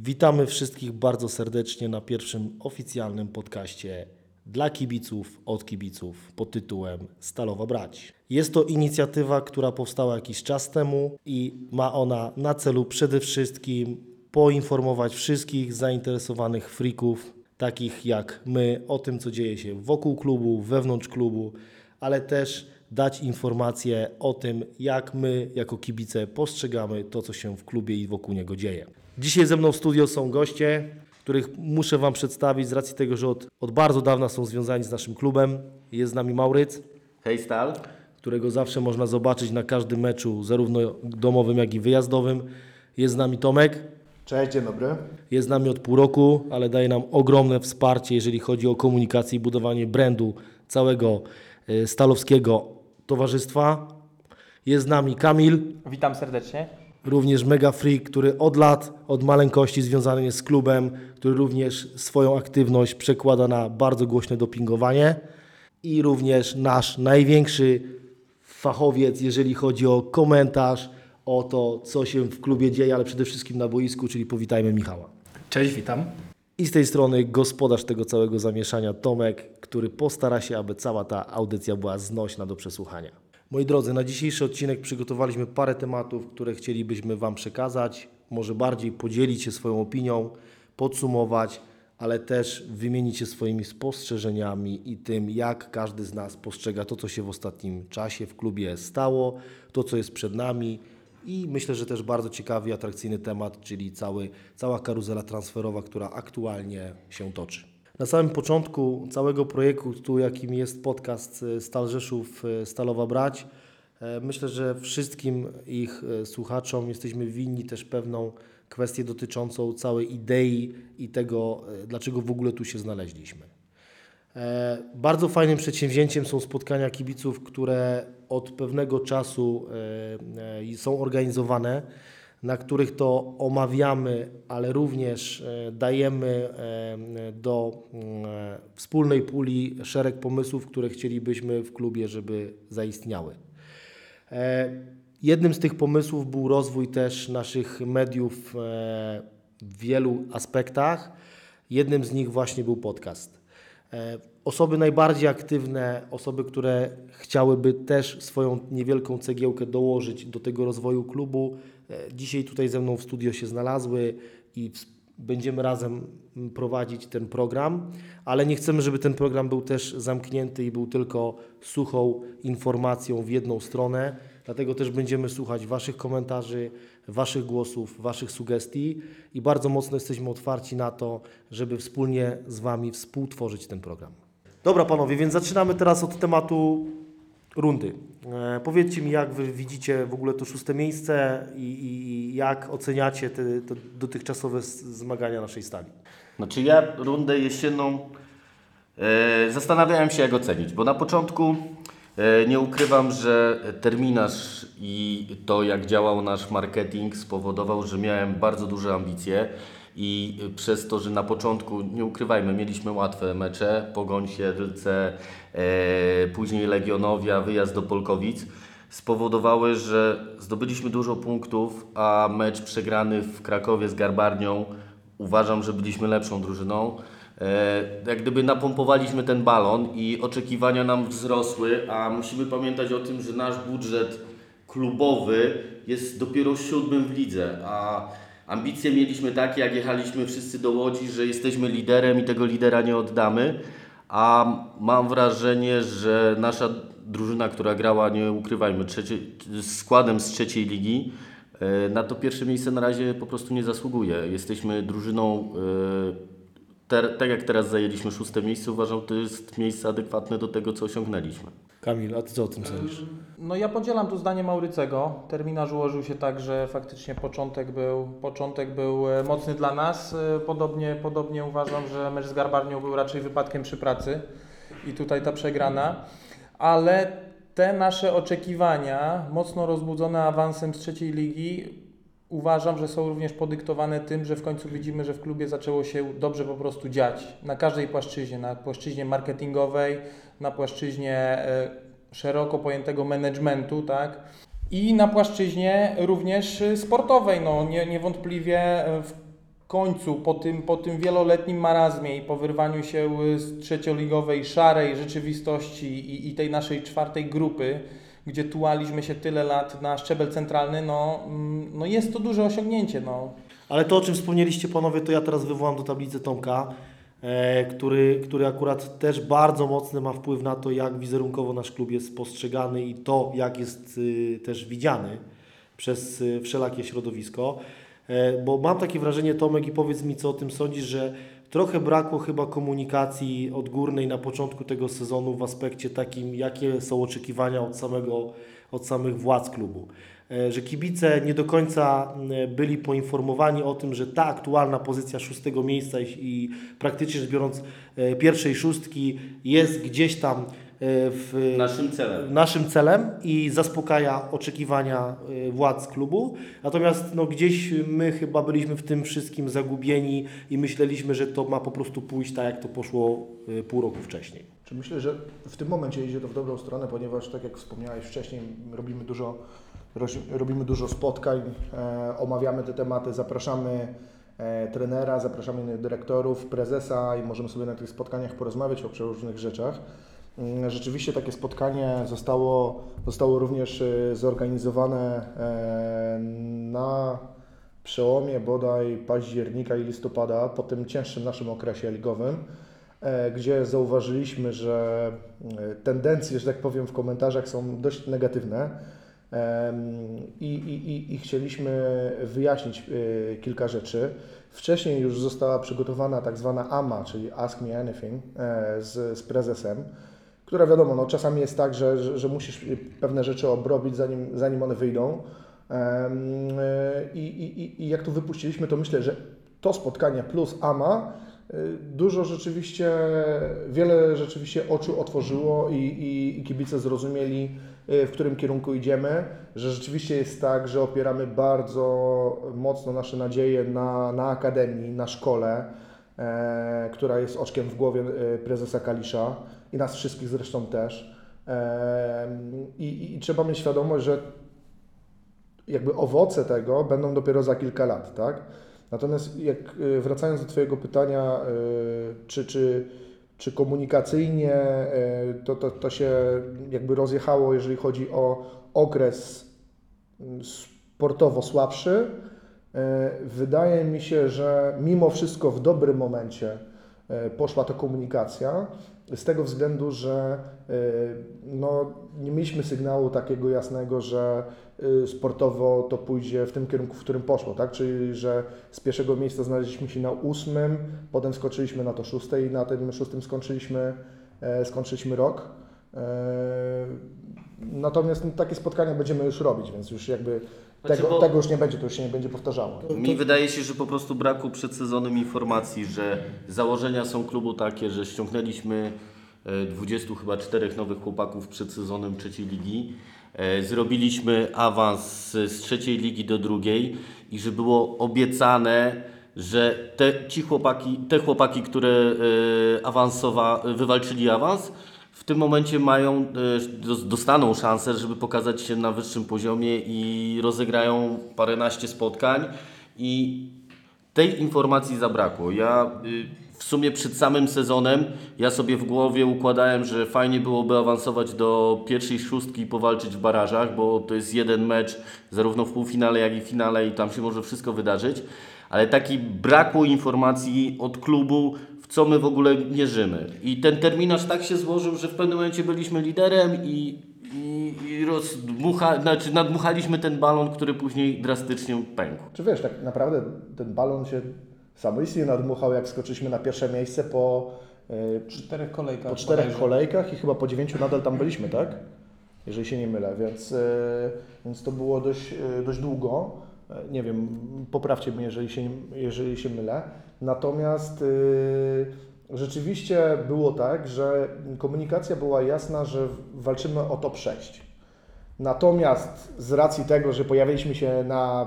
Witamy wszystkich bardzo serdecznie na pierwszym oficjalnym podcaście dla kibiców, od kibiców pod tytułem Stalowa Brać. Jest to inicjatywa, która powstała jakiś czas temu i ma ona na celu przede wszystkim poinformować wszystkich zainteresowanych frików, takich jak my, o tym, co dzieje się wokół klubu, wewnątrz klubu, ale też dać informacje o tym, jak my jako kibice postrzegamy to, co się w klubie i wokół niego dzieje. Dzisiaj ze mną w studio są goście, których muszę Wam przedstawić z racji tego, że od, od bardzo dawna są związani z naszym klubem. Jest z nami Mauryc, Hej Stal. którego zawsze można zobaczyć na każdym meczu, zarówno domowym, jak i wyjazdowym. Jest z nami Tomek, Cześć, dzień dobry. jest z nami od pół roku, ale daje nam ogromne wsparcie, jeżeli chodzi o komunikację i budowanie brandu całego e, stalowskiego towarzystwa. Jest z nami Kamil, Witam serdecznie. Również mega freak, który od lat, od maleńkości związany jest z klubem, który również swoją aktywność przekłada na bardzo głośne dopingowanie i również nasz największy fachowiec, jeżeli chodzi o komentarz, o to, co się w klubie dzieje, ale przede wszystkim na boisku, czyli powitajmy Michała. Cześć, witam. I z tej strony gospodarz tego całego zamieszania Tomek, który postara się, aby cała ta audycja była znośna do przesłuchania. Moi drodzy, na dzisiejszy odcinek przygotowaliśmy parę tematów, które chcielibyśmy Wam przekazać, może bardziej podzielić się swoją opinią, podsumować, ale też wymienić się swoimi spostrzeżeniami i tym, jak każdy z nas postrzega to, co się w ostatnim czasie w klubie stało, to, co jest przed nami i myślę, że też bardzo ciekawy atrakcyjny temat, czyli cały, cała karuzela transferowa, która aktualnie się toczy. Na samym początku całego projektu, jakim jest podcast e, Stal Rzeszów e, Stalowa Brać, e, myślę, że wszystkim ich słuchaczom jesteśmy winni też pewną kwestię dotyczącą całej idei i tego, dlaczego w ogóle tu się znaleźliśmy. Bardzo fajnym przedsięwzięciem są spotkania kibiców, które od pewnego czasu są organizowane, na których to omawiamy, ale również e, dajemy e, do e, wspólnej puli szereg pomysłów, które chcielibyśmy w klubie, żeby zaistniały. Jednym z tych pomysłów był rozwój też naszych mediów w wielu aspektach. Jednym z nich właśnie był podcast. Osoby najbardziej aktywne, osoby, które chciałyby też swoją niewielką cegiełkę dołożyć do tego rozwoju klubu, dzisiaj tutaj ze mną w studio się znalazły i będziemy razem prowadzić ten program, ale nie chcemy, żeby ten program był też zamknięty i był tylko suchą informacją w jedną stronę. Dlatego też będziemy słuchać Waszych komentarzy, Waszych głosów, Waszych sugestii i bardzo mocno jesteśmy otwarci na to, żeby wspólnie z Wami współtworzyć ten program. Dobra panowie, więc zaczynamy teraz od tematu rundy. E, powiedzcie mi, jak Wy widzicie w ogóle to szóste miejsce i, i, jak oceniacie te, te dotychczasowe zmagania naszej stali. Znaczy ja rundę jesienną e, zastanawiałem się jak ocenić, bo na początku e, nie ukrywam, że terminarz i to jak działał nasz marketing spowodował, że miałem bardzo duże ambicje i przez to, że na początku, nie ukrywajmy, mieliśmy łatwe mecze, Pogoń Siedlce, e, później Legionowia, wyjazd do Polkowic, spowodowały, że zdobyliśmy dużo punktów, a mecz przegrany w Krakowie z Garbarnią uważam, że byliśmy lepszą drużyną. E, jak gdyby napompowaliśmy ten balon i oczekiwania nam wzrosły, a musimy pamiętać o tym, że nasz budżet klubowy jest dopiero siódmym w lidze, a ambicje mieliśmy takie, jak jechaliśmy wszyscy do Łodzi, że jesteśmy liderem i tego lidera nie oddamy, a mam wrażenie, że nasza drużyna, która grała, nie ukrywajmy, trzecie, składem z trzeciej ligi, e, na to pierwsze miejsce na razie po prostu nie zasługuje. Jesteśmy drużyną, e, ter, tak jak teraz zajęliśmy szóste miejsce, uważam, to jest miejsce adekwatne do tego, co osiągnęliśmy. Kamil, a Ty co o tym sądzisz? No ja podzielam tu zdanie Maurycego. Terminarz ułożył się tak, że faktycznie początek był, początek był e, mocny dla nas. E, Podobnie, podobnie uważam, że mecz z Garbarnią był raczej wypadkiem przy pracy i tutaj ta przegrana. Ale te nasze oczekiwania, mocno rozbudzone awansem z trzeciej ligi, uważam, że są również podyktowane tym, że w końcu widzimy, że w klubie zaczęło się dobrze po prostu dziać. Na każdej płaszczyźnie, na płaszczyźnie marketingowej, na płaszczyźnie e, szeroko pojętego managementu, tak? I na płaszczyźnie również y, sportowej. No, nie, niewątpliwie e, w końcu, po tym, po tym wieloletnim marazmie i po wyrwaniu się z trzecioligowej, szarej rzeczywistości i, i tej naszej czwartej grupy, gdzie tułaliśmy się tyle lat na szczebel centralny, no, mm, no jest to duże osiągnięcie. No. Ale to, o czym wspomnieliście panowie, to ja teraz wywołam do tablicy Tomka, e, który, który akurat też bardzo mocny ma wpływ na to, jak wizerunkowo nasz klub jest postrzegany i to, jak jest y, też widziany przez y, wszelakie środowisko. E, bo mam takie wrażenie, Tomek, i powiedz mi, co o tym sądzisz, że trochę brakło chyba komunikacji odgórnej na początku tego sezonu w aspekcie takim, jakie są oczekiwania od, samego, od samych władz klubu. E, Że kibice nie do końca m, byli poinformowani o tym, że ta aktualna pozycja szóstego miejsca i, i praktycznie rzecz biorąc e, pierwszej szóstki jest gdzieś tam e, w Naszym celem. naszym celem i zaspokaja oczekiwania y, władz klubu. Natomiast no, gdzieś my chyba byliśmy w tym wszystkim zagubieni i myśleliśmy, że to ma po prostu pójść tak, jak to poszło y, pół roku wcześniej. Czy myślę, że w tym momencie idzie to w dobrą stronę, ponieważ tak jak wspomniałeś wcześniej, robimy dużo, robimy dużo spotkań, e, omawiamy te tematy, zapraszamy e, trenera, zapraszamy dyrektorów, prezesa i możemy sobie na tych spotkaniach porozmawiać o przeróżnych rzeczach. Mm, Rzeczywiście takie spotkanie zostało, zostało również e, zorganizowane e, na przełomie bodaj października i listopada, po tym cięższym naszym okresie ligowym e, gdzie zauważyliśmy, że e, tendencje, że tak powiem, w komentarzach są dość negatywne i, i, i, chcieliśmy wyjaśnić kilka rzeczy. Wcześniej już została przygotowana tak zwana AMA, czyli Ask Me Anything z, z prezesem, która wiadomo, no, czasami jest tak, że, że, że musisz pewne rzeczy obrobić zanim, zanim one wyjdą. I, i, i- jak tu wypuściliśmy, to myślę, że to spotkanie plus AMA y, dużo rzeczywiście, wiele rzeczywiście oczu otworzyło i, i, i kibice zrozumieli, y, w którym kierunku idziemy, że rzeczywiście jest tak, że opieramy bardzo mocno nasze nadzieje na, na akademii, na szkole, e, która jest oczkiem w głowie e, prezesa Kalisza i nas wszystkich zresztą też. I, i, trzeba mieć świadomość, że jakby owoce tego będą dopiero za kilka lat, tak? Natomiast jak y, wracając do Twojego pytania, y, czy, czy, czy komunikacyjnie y, to, to, to się jakby rozjechało, jeżeli chodzi o okres mm, sportowo słabszy, wydaje mi się, że mimo wszystko w dobrym momencie poszła ta komunikacja, z tego względu, że y, no, nie mieliśmy sygnału takiego jasnego, że y, sportowo to pójdzie w tym kierunku, w którym poszło, tak? Czyli, że z pierwszego miejsca znaleźliśmy się na ósmym, potem skoczyliśmy na to szóste i na tym szóstym skończyliśmy, e, skończyliśmy rok. E, Natomiast no, takie spotkania będziemy już robić, więc już jakby Znaczy, tego, bo- tego już nie będzie, to już się nie będzie powtarzało. Mi wydaje się, że po prostu braku przed sezonem informacji, że założenia są klubu takie, że ściągnęliśmy e, 20 chyba czterech nowych chłopaków przed sezonem trzeciej ligi. E, Zrobiliśmy awans z trzeciej ligi do drugiej i że było obiecane, że te, ci chłopaki, te chłopaki, które e, awansowa, wywalczyli awans, tym momencie mają, e, dos- dostaną szansę, żeby pokazać się na wyższym poziomie i rozegrają paręnaście spotkań i tej informacji zabrakło. Ja y, w sumie przed samym sezonem ja sobie w głowie układałem, że fajnie byłoby awansować do pierwszej szóstki i powalczyć w barażach, bo to jest jeden mecz zarówno w półfinale, jak i finale i tam się może wszystko wydarzyć. Ale taki brakło informacji od klubu, co my w ogóle mierzymy. I ten terminarz tak się złożył, że w pewnym momencie byliśmy liderem i, i, i rozdmucha, znaczy nadmuchaliśmy ten balon, który później drastycznie pękł. Czy wiesz, tak naprawdę ten balon się samoistnie nadmuchał, jak skoczyliśmy na pierwsze miejsce po, W czterech kolejkach. po czterech bodajże. kolejkach i chyba po dziewięciu nadal tam byliśmy, tak? Jeżeli się nie mylę, więc, e, więc to było dość, e, dość długo. E, Nie wiem, poprawcie mnie, jeżeli się, jeżeli się mylę. Natomiast e, rzeczywiście było tak, że komunikacja była jasna, że walczymy o top 6. Natomiast z racji tego, że pojawiliśmy się na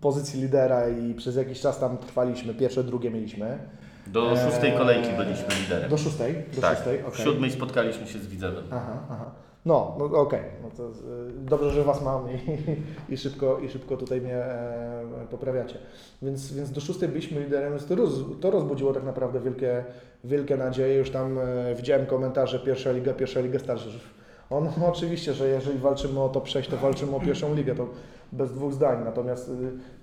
pozycji lidera i przez jakiś czas tam trwaliśmy, pierwsze, drugie mieliśmy. Do szóstej kolejki byliśmy liderem. Do szóstej? Do tak, szóstej, w okej. siódmej spotkaliśmy się z Widzewem. Aha, aha. No, no okej, no to y, dobrze, że Was mam i, i, szybko, i szybko tutaj mnie e, poprawiacie. Więc, więc do szóstej byliśmy liderem, więc to, roz, to rozbudziło tak naprawdę wielkie, wielkie nadzieje. Już tam e, widziałem komentarze pierwsza liga, pierwsza liga starszych. On no, oczywiście, że jeżeli walczymy o top 6, to walczymy o pierwszą ligę, to bez dwóch zdań. Natomiast y,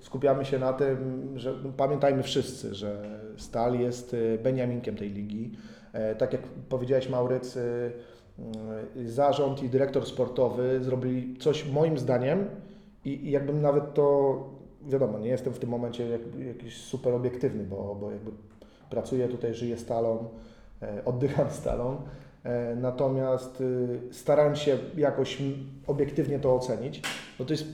skupiamy się na tym, że no, pamiętajmy wszyscy, że Stal jest y, Beniaminkiem tej ligi. E, Tak jak powiedziałeś Mauryc, y, y, zarząd i dyrektor sportowy zrobili coś moim zdaniem i, i jakbym nawet to, wiadomo, nie jestem w tym momencie jak, jakiś super obiektywny, bo, bo jakby pracuję tutaj, żyję stalą, e, oddycham stalą. E, Natomiast y, starałem się jakoś obiektywnie to ocenić. No to jest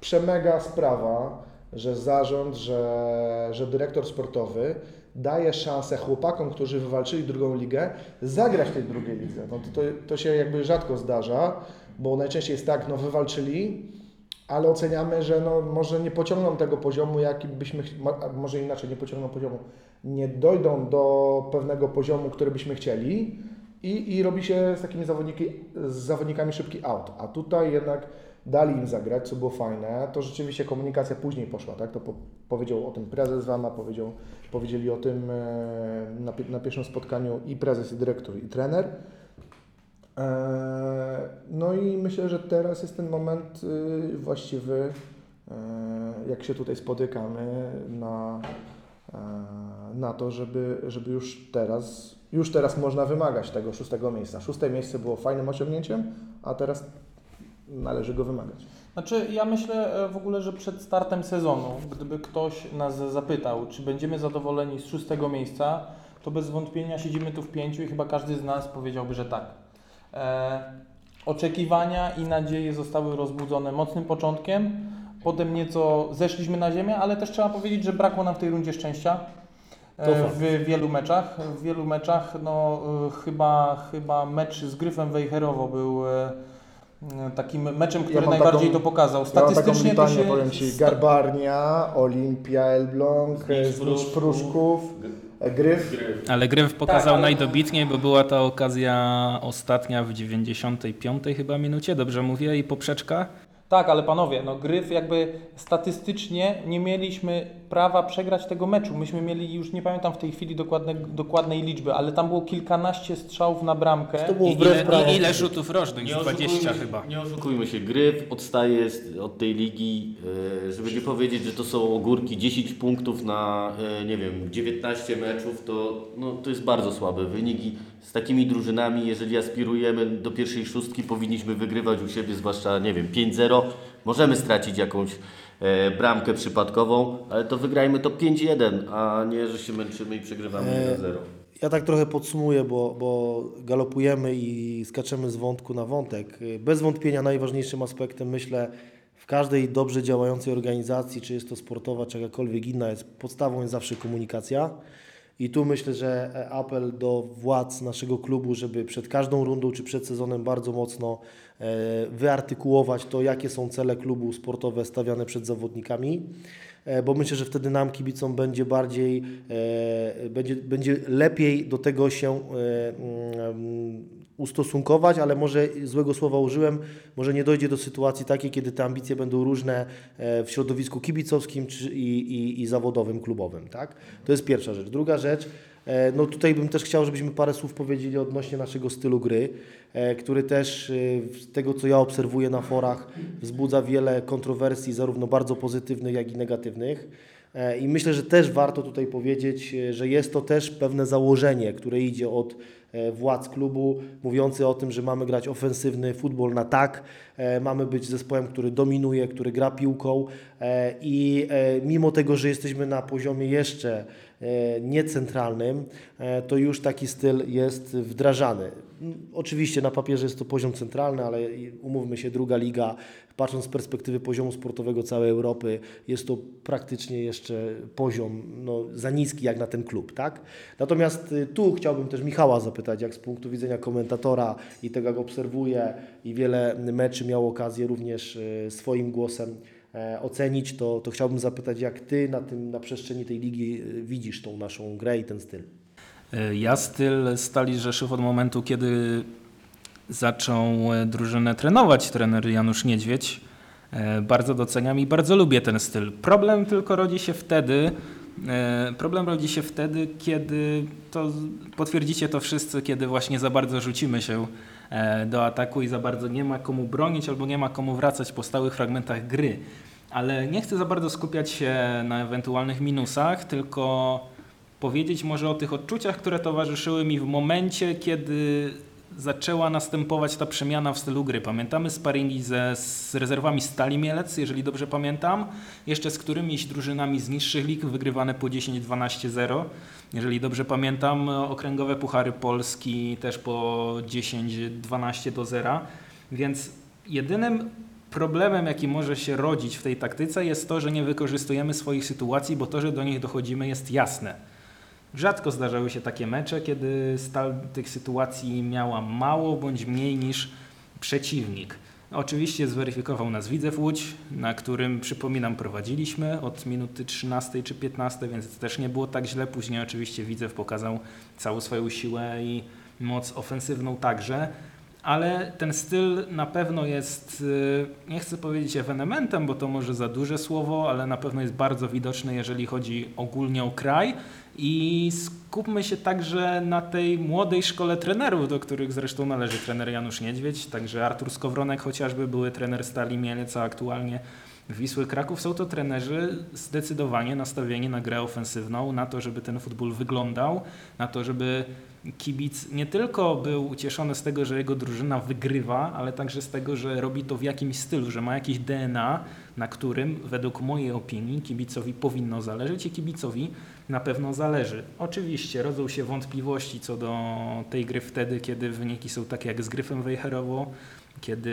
przemega sprawa, że zarząd, że, że dyrektor sportowy daje szansę chłopakom, którzy wywalczyli drugą ligę, zagrać w tej drugiej lidze. No to, to, to się jakby rzadko zdarza, bo najczęściej jest tak, no wywalczyli, ale oceniamy, że no może nie pociągną tego poziomu, jaki byśmy, może inaczej, nie pociągną poziomu, nie dojdą do pewnego poziomu, który byśmy chcieli i, i robi się z takimi zawodniki, z zawodnikami szybki out. A tutaj jednak dali im zagrać, co było fajne. To rzeczywiście komunikacja później poszła, tak? To po, powiedział o tym prezes Wama, powiedział, powiedzieli o tym e, na, na pierwszym spotkaniu i prezes, i dyrektor, i trener. E, No i myślę, że teraz jest ten moment y, właściwy, e, jak się tutaj spotykamy na, na to, żeby, żeby już teraz, już teraz można wymagać tego szóstego miejsca. Szóste miejsce było fajnym osiągnięciem, a teraz należy go wymagać. Znaczy, ja myślę e, w ogóle, że przed startem sezonu, gdyby ktoś nas zapytał, czy będziemy zadowoleni z szóstego miejsca, to bez wątpienia siedzimy tu w pięciu i chyba każdy z nas powiedziałby, że tak. E, oczekiwania i nadzieje zostały rozbudzone mocnym początkiem, potem nieco zeszliśmy na ziemię, ale też trzeba powiedzieć, że brakło nam w tej rundzie szczęścia. E, w wielu meczach. W wielu meczach, no e, chyba, chyba mecz z Gryfem Wejherowo był takim meczem, który mam najbardziej taką- to pokazał. Ja mam taką Statystycznie to litanię, się... powiem Ci, Garbarnia, Olimpia Elbląg, Znicz Znicz Pruszków, Pruszków, Gryf. Ale Gryf pokazał ale- najdobitniej, bo była ta okazja ostatnia w 95 chyba minucie, dobrze mówię, i poprzeczka. Tak, ale panowie, no Gryf jakby statystycznie nie mieliśmy prawa przegrać tego meczu. Myśmy mieli, już nie pamiętam w tej chwili dokładne, dokładnej liczby, ale tam było kilkanaście strzałów na bramkę. To było I wbrew ile, i ile rzutów rożnych? Nie 20 oszukujmy, chyba. Nie oszukujmy się, Gryf odstaje z- od tej ligi, e, żeby nie powiedzieć, że to są ogórki, 10 punktów na, e, nie wiem, 19 meczów, to, no, to jest bardzo słaby wynik i z takimi drużynami, jeżeli aspirujemy do pierwszej szóstki, powinniśmy wygrywać u siebie, zwłaszcza, nie wiem, 5-0. Możemy stracić jakąś e, bramkę przypadkową, ale to wygrajmy to 5-1, a nie, że się męczymy i przegrywamy E, 1-0. Ja tak trochę podsumuję, bo, bo galopujemy i skaczemy z wątku na wątek. Bez wątpienia najważniejszym aspektem, myślę, w każdej dobrze działającej organizacji, czy jest to sportowa, czy jakakolwiek inna, jest podstawą jest zawsze komunikacja. I tu myślę, że e, apel do władz naszego klubu, żeby przed każdą rundą czy przed sezonem bardzo mocno e, wyartykułować to, jakie są cele klubu sportowe stawiane przed zawodnikami. E, bo myślę, że wtedy nam kibicom będzie bardziej, będzie, będzie lepiej do tego się mm, ustosunkować, ale może złego słowa użyłem, może nie dojdzie do sytuacji takiej, kiedy te ambicje będą różne e, w środowisku kibicowskim czy, i, i, i zawodowym, klubowym, tak? To jest pierwsza rzecz. Druga rzecz, e, no tutaj bym też chciał, żebyśmy parę słów powiedzieli odnośnie naszego stylu gry, e, który też z tego, co ja obserwuję na forach, wzbudza wiele kontrowersji, zarówno bardzo pozytywnych, jak i negatywnych. I myślę, że też warto tutaj powiedzieć, że jest to też pewne założenie, które idzie od władz klubu, mówiący o tym, że mamy grać ofensywny futbol na tak, e, mamy być zespołem, który dominuje, który gra piłką e, i e, mimo tego, że jesteśmy na poziomie jeszcze e, niecentralnym, e, to już taki styl jest wdrażany. Oczywiście na papierze jest to poziom centralny, ale umówmy się, druga liga, patrząc z perspektywy poziomu sportowego całej Europy, jest to praktycznie jeszcze poziom no, za niski jak na ten klub, tak? Natomiast y, tu chciałbym też Michała zapytać, jak z punktu widzenia komentatora i tego, jak obserwuje i wiele meczy miał okazję również y, swoim głosem e, ocenić, to, to chciałbym zapytać, jak Ty na, tym, na przestrzeni tej ligi y, widzisz tą naszą grę i ten styl? E, Ja styl Stali Rzeszów od momentu, kiedy zaczął e, drużynę trenować trener Janusz Niedźwiedź. E, Bardzo doceniam i bardzo lubię ten styl. Problem tylko rodzi się wtedy, e, problem rodzi się wtedy, kiedy to potwierdzicie to wszyscy, kiedy właśnie za bardzo rzucimy się do ataku i za bardzo nie ma komu bronić albo nie ma komu wracać po stałych fragmentach gry. Ale nie chcę za bardzo skupiać się na ewentualnych minusach, tylko powiedzieć może o tych odczuciach, które towarzyszyły mi w momencie, kiedy zaczęła następować ta przemiana w stylu gry. Pamiętamy sparingi ze, z rezerwami Stali Mielec, jeżeli dobrze pamiętam, jeszcze z którymiś drużynami z niższych lig wygrywane po 10-12-0. Jeżeli dobrze pamiętam, okręgowe Puchary Polski też po 10-12 do 0. Więc jedynym problemem, jaki może się rodzić w tej taktyce jest to, że nie wykorzystujemy swoich sytuacji, bo to, że do nich dochodzimy jest jasne. Rzadko zdarzały się takie mecze, kiedy Stal tych sytuacji miała mało bądź mniej niż przeciwnik. Oczywiście zweryfikował nas Widzew Łódź, na którym, przypominam, prowadziliśmy od minuty 13 czy 15, więc też nie było tak źle. Później oczywiście Widzew pokazał całą swoją siłę i moc ofensywną także, ale ten styl na pewno jest, y, nie chcę powiedzieć ewenementem, bo to może za duże słowo, ale na pewno jest bardzo widoczny, jeżeli chodzi ogólnie o kraj. I skupmy się także na tej młodej szkole trenerów, do których zresztą należy trener Janusz Niedźwiedź, także Artur Skowronek chociażby, były trener Stali Mielec, a aktualnie Wisły Kraków. Są to trenerzy zdecydowanie nastawieni na grę ofensywną, na to, żeby ten futbol wyglądał, na to, żeby kibic nie tylko był ucieszony z tego, że jego drużyna wygrywa, ale także z tego, że robi to w jakimś stylu, że ma jakieś DNA, na którym według mojej opinii kibicowi powinno zależeć i kibicowi na pewno zależy. Oczywiście rodzą się wątpliwości co do tej gry wtedy, kiedy wyniki są takie jak z Gryfem Wejherowo, kiedy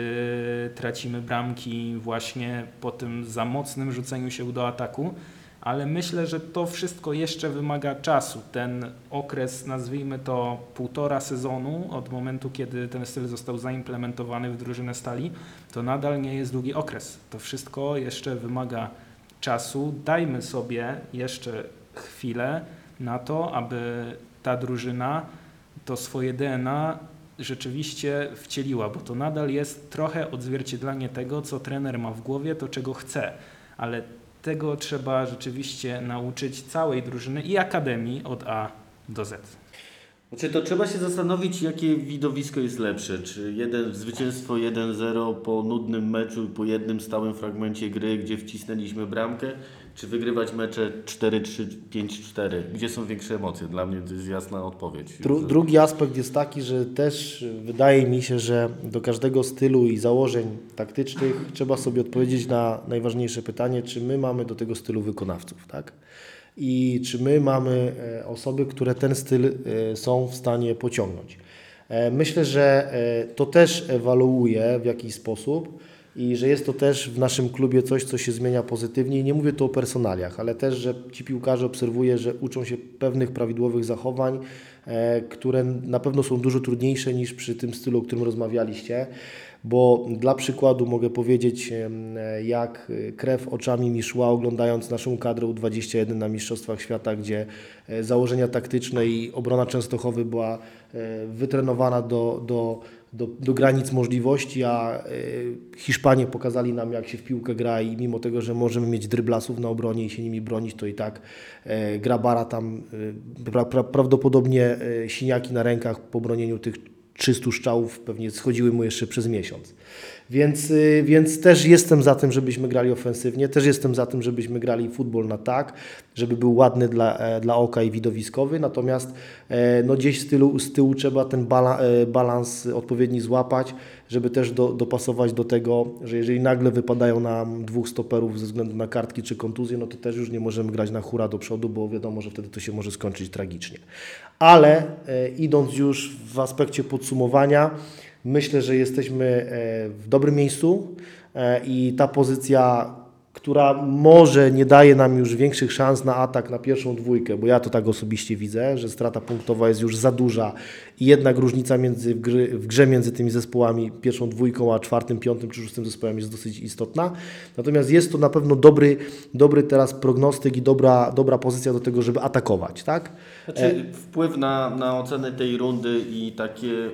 tracimy bramki właśnie po tym za mocnym rzuceniu się do ataku, ale myślę, że to wszystko jeszcze wymaga czasu. Ten okres, nazwijmy to półtora sezonu, od momentu, kiedy ten styl został zaimplementowany w drużynę stali, to nadal nie jest długi okres. To wszystko jeszcze wymaga czasu. Dajmy sobie jeszcze chwilę na to, aby ta drużyna to swoje DNA rzeczywiście wcieliła, bo to nadal jest trochę odzwierciedlenie tego, co trener ma w głowie, to czego chce, ale tego trzeba rzeczywiście nauczyć całej drużyny i akademii od A do Z. Znaczy to trzeba się zastanowić, jakie widowisko jest lepsze. Czy jeden, zwycięstwo 1-0 po nudnym meczu po jednym stałym fragmencie gry, gdzie wcisnęliśmy bramkę, czy wygrywać mecze 4-3, 5-4? Gdzie są większe emocje? Dla mnie to jest jasna odpowiedź. Dru, drugi aspekt jest taki, że też wydaje mi się, że do każdego stylu i założeń taktycznych trzeba sobie odpowiedzieć na najważniejsze pytanie, czy my mamy do tego stylu wykonawców, tak? I czy my mamy e, osoby, które ten styl e, są w stanie pociągnąć. E, Myślę, że to też ewaluuje w jakiś sposób i że jest to też w naszym klubie coś, co się zmienia pozytywnie. I nie mówię tu o personaliach, ale też, że ci piłkarze obserwuję, że uczą się pewnych prawidłowych zachowań, e, które na pewno są dużo trudniejsze niż przy tym stylu, o którym rozmawialiście. Bo dla przykładu mogę powiedzieć, jak e, krew oczami mi szła oglądając naszą kadrę U21 na Mistrzostwach Świata, gdzie e, założenia taktyczne i obrona Częstochowy była wytrenowana do, do, do, do granic możliwości, a e, Hiszpanie pokazali nam, jak się w piłkę gra i mimo tego, że możemy mieć dryblasów na obronie i się nimi bronić, to i tak e, Grabara tam e, pra, pra, prawdopodobnie siniaki na rękach po bronieniu tych 300 szczałów pewnie schodziły mu jeszcze przez miesiąc. Więc, y, więc też jestem za tym, żebyśmy grali ofensywnie, też jestem za tym, żebyśmy grali futbol na tak, żeby był ładny dla, e, dla oka i widowiskowy, natomiast e, no gdzieś z tyłu, z tyłu trzeba ten e, balans odpowiedni złapać, żeby też do, dopasować do tego, że jeżeli nagle wypadają nam dwóch stoperów ze względu na kartki czy kontuzje, no to też już nie możemy grać na hura do przodu, bo wiadomo, że wtedy to się może skończyć tragicznie. Ale e, idąc już w aspekcie podsumowania, myślę, że jesteśmy e, w dobrym miejscu e, i ta pozycja, która może nie daje nam już większych szans na atak na pierwszą dwójkę, bo ja to tak osobiście widzę, że strata punktowa jest już za duża i jednak różnica między w, gry, w grze między tymi zespołami, pierwszą dwójką, a czwartym, piątym czy szóstym zespołem jest dosyć istotna. Natomiast jest to na pewno dobry, dobry teraz prognostyk i dobra, dobra pozycja do tego, żeby atakować, tak? Znaczy, wpływ na, na ocenę tej rundy i takie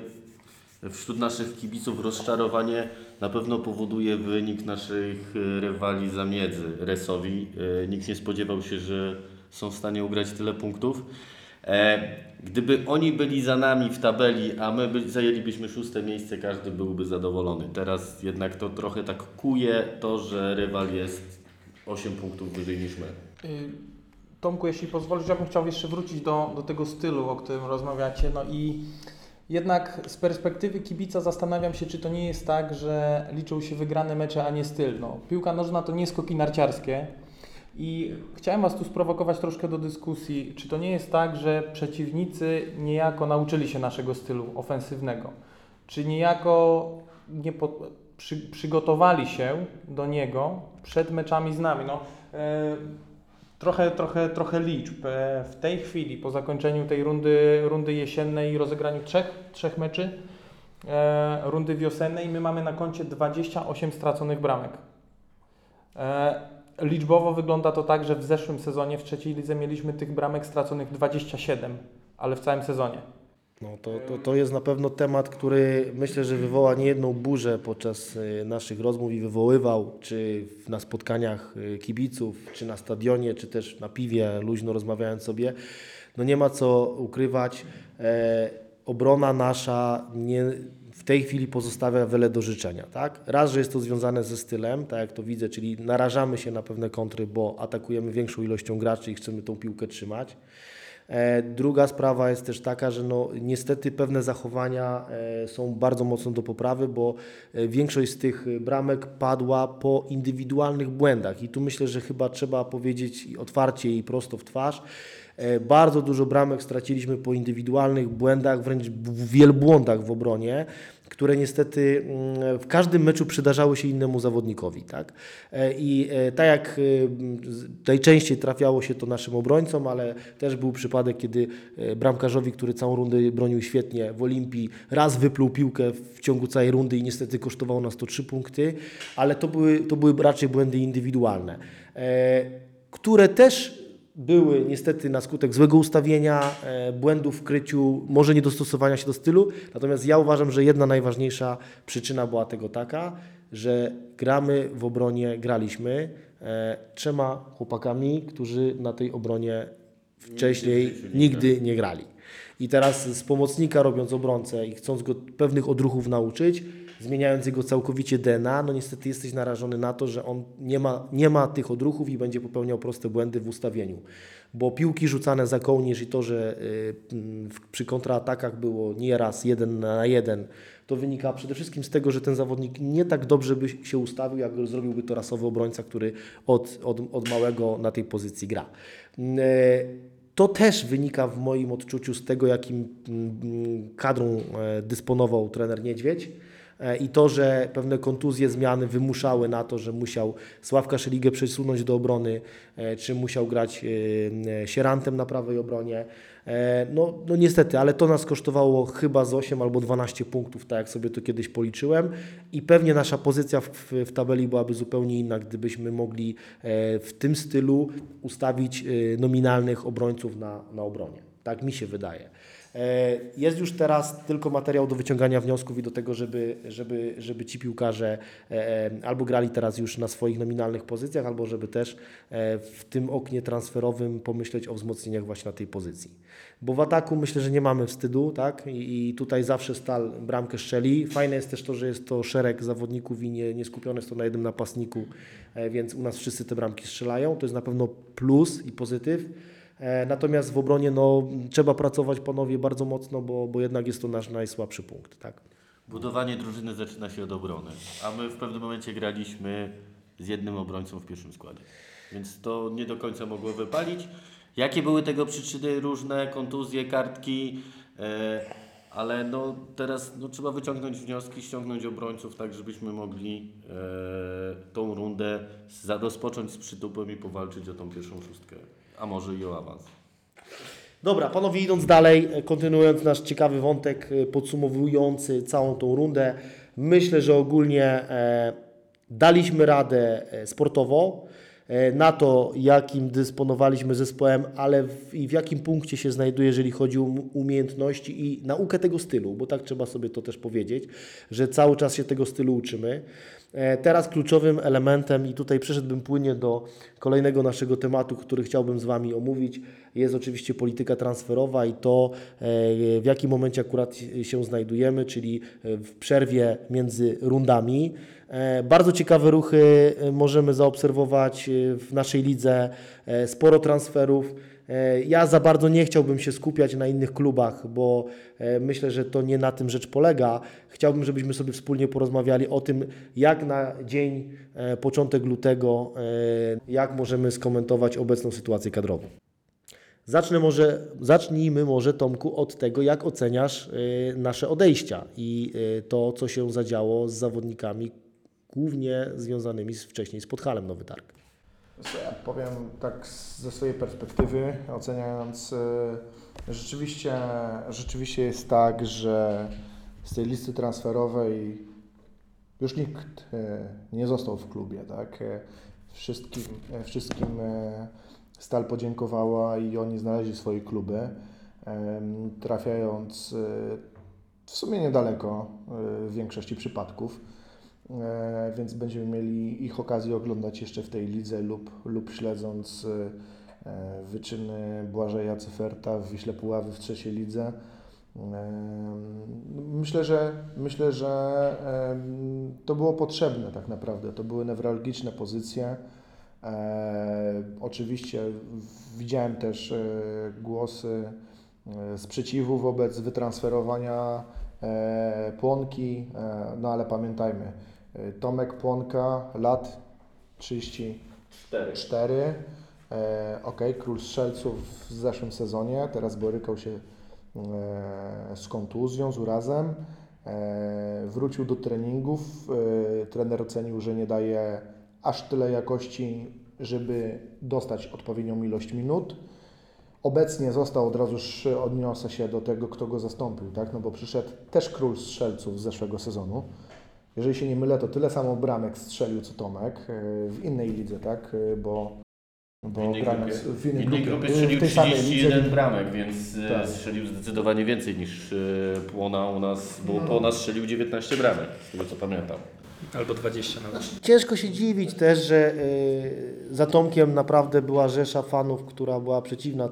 wśród naszych kibiców rozczarowanie na pewno powoduje wynik naszych e, rywali Zamiedzy, Resowi. E, Nikt nie spodziewał się, że są w stanie ugrać tyle punktów. E, Gdyby oni byli za nami w tabeli, a my by, zajęlibyśmy szóste miejsce, każdy byłby zadowolony. Teraz jednak to trochę tak kuje to, że rywal jest 8 punktów wyżej niż my. Y, Tomku, jeśli pozwolisz, ja bym chciał jeszcze wrócić do, do tego stylu, o którym rozmawiacie. No i jednak z perspektywy kibica zastanawiam się, czy to nie jest tak, że liczą się wygrane mecze, a nie styl. No, piłka nożna to nie skoki narciarskie. I chciałem Was tu sprowokować troszkę do dyskusji, czy to nie jest tak, że przeciwnicy niejako nauczyli się naszego stylu ofensywnego? Czy niejako nie po, przy, przygotowali się do niego przed meczami z nami? No, e, Trochę, trochę, trochę liczb. E, W tej chwili, po zakończeniu tej rundy, rundy jesiennej i rozegraniu trzech, trzech meczy, e, rundy wiosennej, my mamy na koncie 28 straconych bramek. E, liczbowo wygląda to tak, że w zeszłym sezonie w trzeciej lidze mieliśmy tych bramek straconych 27, ale w całym sezonie. No, to, to, to jest na pewno temat, który myślę, że wywoła niejedną burzę podczas y, naszych rozmów i wywoływał, czy na spotkaniach y, kibiców, czy na stadionie, czy też na piwie, luźno rozmawiając sobie. No nie ma co ukrywać, e, obrona nasza nie, w tej chwili pozostawia wiele do życzenia. Tak? Raz, że jest to związane ze stylem, tak jak to widzę, czyli narażamy się na pewne kontry, bo atakujemy większą ilością graczy i chcemy tą piłkę trzymać. E, Druga sprawa jest też taka, że no, niestety pewne zachowania e, są bardzo mocno do poprawy, bo e, większość z tych bramek padła po indywidualnych błędach i tu myślę, że chyba trzeba powiedzieć otwarcie i prosto w twarz. Bardzo dużo bramek straciliśmy po indywidualnych błędach, wręcz wielbłądach w obronie, które niestety mm, w każdym meczu przydarzały się innemu zawodnikowi. Tak? E, I e, tak jak e, najczęściej trafiało się to naszym obrońcom, ale też był przypadek, kiedy bramkarzowi, który całą rundę bronił świetnie w Olimpii, raz wypluł piłkę w ciągu całej rundy i niestety kosztowało nas to 3 punkty, ale to były, to były raczej błędy indywidualne, które też były niestety na skutek złego ustawienia, e, błędów w kryciu, może niedostosowania się do stylu. Natomiast ja uważam, że jedna najważniejsza przyczyna była tego taka, że gramy w obronie, graliśmy e, trzema chłopakami, którzy na tej obronie wcześniej nigdy nie grali. I teraz z pomocnika robiąc obrońcę i chcąc go pewnych odruchów nauczyć, zmieniając jego całkowicie DNA, no niestety jesteś narażony na to, że on nie ma, nie ma tych odruchów i będzie popełniał proste błędy w ustawieniu. Bo piłki rzucane za kołnierz i to, że y, mm, przy kontratakach było nieraz jeden na jeden, to wynika przede wszystkim z tego, że ten zawodnik nie tak dobrze by się ustawił, jak zrobiłby to rasowy obrońca, który od, od, od małego na tej pozycji gra. Mm, e, to też wynika w moim odczuciu z tego, jakim mm, kadrą e, dysponował trener Niedźwiedź. E, I to, że pewne kontuzje, zmiany wymuszały na to, że musiał Sławka Szeligę przesunąć do obrony, e, czy musiał grać e, Sierantem na prawej obronie. No, no niestety, ale to nas kosztowało chyba z 8 albo 12 punktów, tak jak sobie to kiedyś policzyłem. I pewnie nasza pozycja w, w, tabeli byłaby zupełnie inna, gdybyśmy mogli w tym stylu ustawić nominalnych obrońców na, na obronie. Tak mi się wydaje. E, Jest już teraz tylko materiał do wyciągania wniosków i do tego, żeby, żeby, żeby ci piłkarze e, e, albo grali teraz już na swoich nominalnych pozycjach, albo żeby też w tym oknie transferowym pomyśleć o wzmocnieniach właśnie na tej pozycji. Bo w ataku myślę, że nie mamy wstydu, tak? I, tutaj zawsze stal bramkę strzeli. Fajne jest też to, że jest to szereg zawodników i nie, nie skupione jest to na jednym napastniku, więc u nas wszyscy te bramki strzelają. To jest na pewno plus i pozytyw. E, Natomiast w obronie no, trzeba pracować panowie bardzo mocno, bo, bo jednak jest to nasz najsłabszy punkt. Tak? Budowanie drużyny zaczyna się od obrony, a my w pewnym momencie graliśmy z jednym obrońcą w pierwszym składzie. Więc to nie do końca mogło wypalić. Jakie były tego przyczyny? Różne kontuzje, kartki, e, ale no teraz no, trzeba wyciągnąć wnioski, ściągnąć obrońców, tak żebyśmy mogli e, tą rundę rozpocząć z przytupem i powalczyć o tą pierwszą szóstkę, a może i o awans. Dobra, panowie, idąc dalej, e, kontynuując nasz ciekawy wątek e, podsumowujący całą tą rundę, myślę, że ogólnie e, daliśmy radę e, sportowo. e, na to, jakim dysponowaliśmy zespołem, ale w, i w jakim punkcie się znajduje, jeżeli chodzi o um- umiejętności i naukę tego stylu, bo tak trzeba sobie to też powiedzieć, że cały czas się tego stylu uczymy. E, Teraz kluczowym elementem, i tutaj przeszedłbym płynnie do kolejnego naszego tematu, który chciałbym z Wami omówić, jest oczywiście polityka transferowa i to, e, w jakim momencie akurat się znajdujemy, czyli e, w przerwie między rundami. Bardzo ciekawe ruchy możemy zaobserwować w naszej lidze, sporo transferów. E, Ja za bardzo nie chciałbym się skupiać na innych klubach, bo e, myślę, że to nie na tym rzecz polega. Chciałbym, żebyśmy sobie wspólnie porozmawiali o tym, jak na dzień, e, początek lutego, jak możemy skomentować obecną sytuację kadrową. Zacznę może, zacznijmy może Tomku od tego, jak oceniasz nasze odejścia i to, co się zadziało z zawodnikami, głównie związanymi z, wcześniej z Podhalem Nowy Targ. Ja powiem tak ze swojej perspektywy, oceniając, e, rzeczywiście, rzeczywiście jest tak, że z tej listy transferowej już nikt e, nie został w klubie, tak? E, Wszystkim, wszystkim Stal podziękowała i oni znaleźli swoje kluby, trafiając w sumie niedaleko w większości przypadków. E, więc będziemy mieli ich okazję oglądać jeszcze w tej lidze lub, lub śledząc e, e, wyczyny Błażeja Cyferta w Wiśle Puławy w trzeciej lidze. Em, Myślę, że, myślę, że to było potrzebne tak naprawdę. To były newralgiczne pozycje. E, oczywiście widziałem też e, głosy e, sprzeciwu wobec wytransferowania e, Płonki, e, no ale pamiętajmy, e, Tomek Płonka, lat 34, e, ok, król strzelców w zeszłym sezonie, teraz borykał się e, z kontuzją, z urazem, e, wrócił do treningów, e, trener ocenił, że nie daje aż tyle jakości, żeby dostać odpowiednią ilość minut. Obecnie został, od razu odniosę się do tego, kto go zastąpił, tak? no bo przyszedł też król strzelców z zeszłego sezonu. Jeżeli się nie mylę, to tyle samo bramek strzelił co Tomek e, w innej lidze, tak? E, Bo, bo W innej grając grupie, w w innej innej grupie, grupie e, strzelił w tej samej lidze. 31 bramek, więc Tak. strzelił zdecydowanie więcej niż Płona u nas, bo No. Płona strzelił 19 bramek, z tego co pamiętam. Albo 20 nawet. Ciężko się dziwić też, że za Tomkiem naprawdę była rzesza fanów, która była przeciwna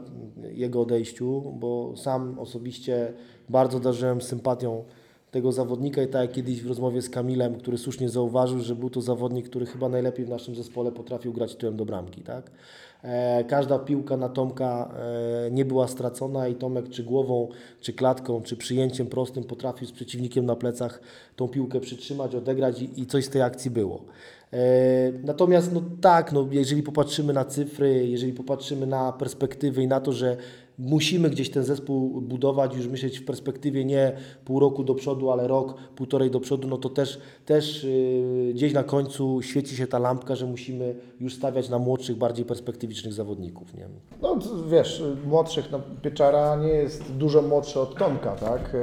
jego odejściu, bo sam osobiście bardzo darzyłem sympatią tego zawodnika i tak jak kiedyś w rozmowie z Kamilem, który słusznie zauważył, że był to zawodnik, który chyba najlepiej w naszym zespole potrafił grać tyłem do bramki. Tak? E, każda piłka na Tomka e, nie była stracona i Tomek czy głową, czy klatką, czy przyjęciem prostym potrafił z przeciwnikiem na plecach tą piłkę przytrzymać, odegrać i, i coś z tej akcji było. E, Natomiast no tak, no, jeżeli popatrzymy na cyfry, jeżeli popatrzymy na perspektywy i na to, że musimy gdzieś ten zespół budować, już myśleć w perspektywie nie pół roku do przodu, ale rok, półtorej do przodu, no to też, też yy, gdzieś na końcu świeci się ta lampka, że musimy już stawiać na młodszych, bardziej perspektywicznych zawodników. Nie? No wiesz, młodszych, no, Pieczara nie jest dużo młodszy od Tomka, tak?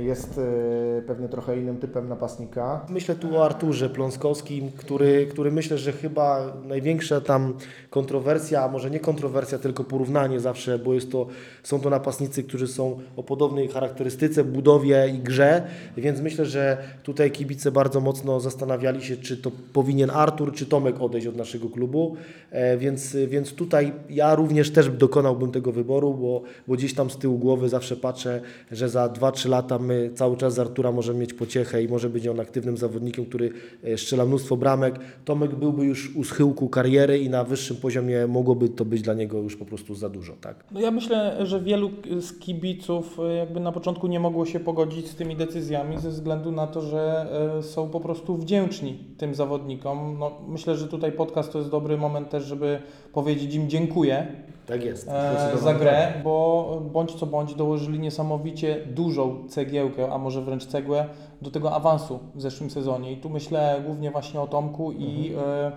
Jest e, pewnie trochę innym typem napastnika. Myślę tu o Arturze Pląskowskim, który, który myślę, że chyba największa tam kontrowersja, a może nie kontrowersja, tylko porównanie zawsze, bo jest to, są to napastnicy, którzy są o podobnej charakterystyce, budowie i grze, więc myślę, że tutaj kibice bardzo mocno zastanawiali się, czy to powinien Artur, czy Tomek odejść od naszego klubu, e, więc, więc tutaj ja również też dokonałbym tego wyboru, bo, bo gdzieś tam z tyłu głowy zawsze patrzę, że za 2-3 lata my cały czas z Artura możemy mieć pociechę i może być on aktywnym zawodnikiem, który e, strzela mnóstwo bramek. Tomek byłby już u schyłku kariery i na wyższym poziomie mogłoby to być dla niego już po prostu za dużo, tak? No ja myślę, że wielu z kibiców e, jakby na początku nie mogło się pogodzić z tymi decyzjami ze względu na to, że e, są po prostu wdzięczni tym zawodnikom. No, myślę, że tutaj podcast to jest dobry moment też, żeby powiedzieć im dziękuję Tak jest. e, za grę, bo bądź co bądź dołożyli niesamowicie dużą cegiełkę, a może wręcz cegłę do tego awansu w zeszłym sezonie. I tu myślę głównie właśnie o Tomku i, e,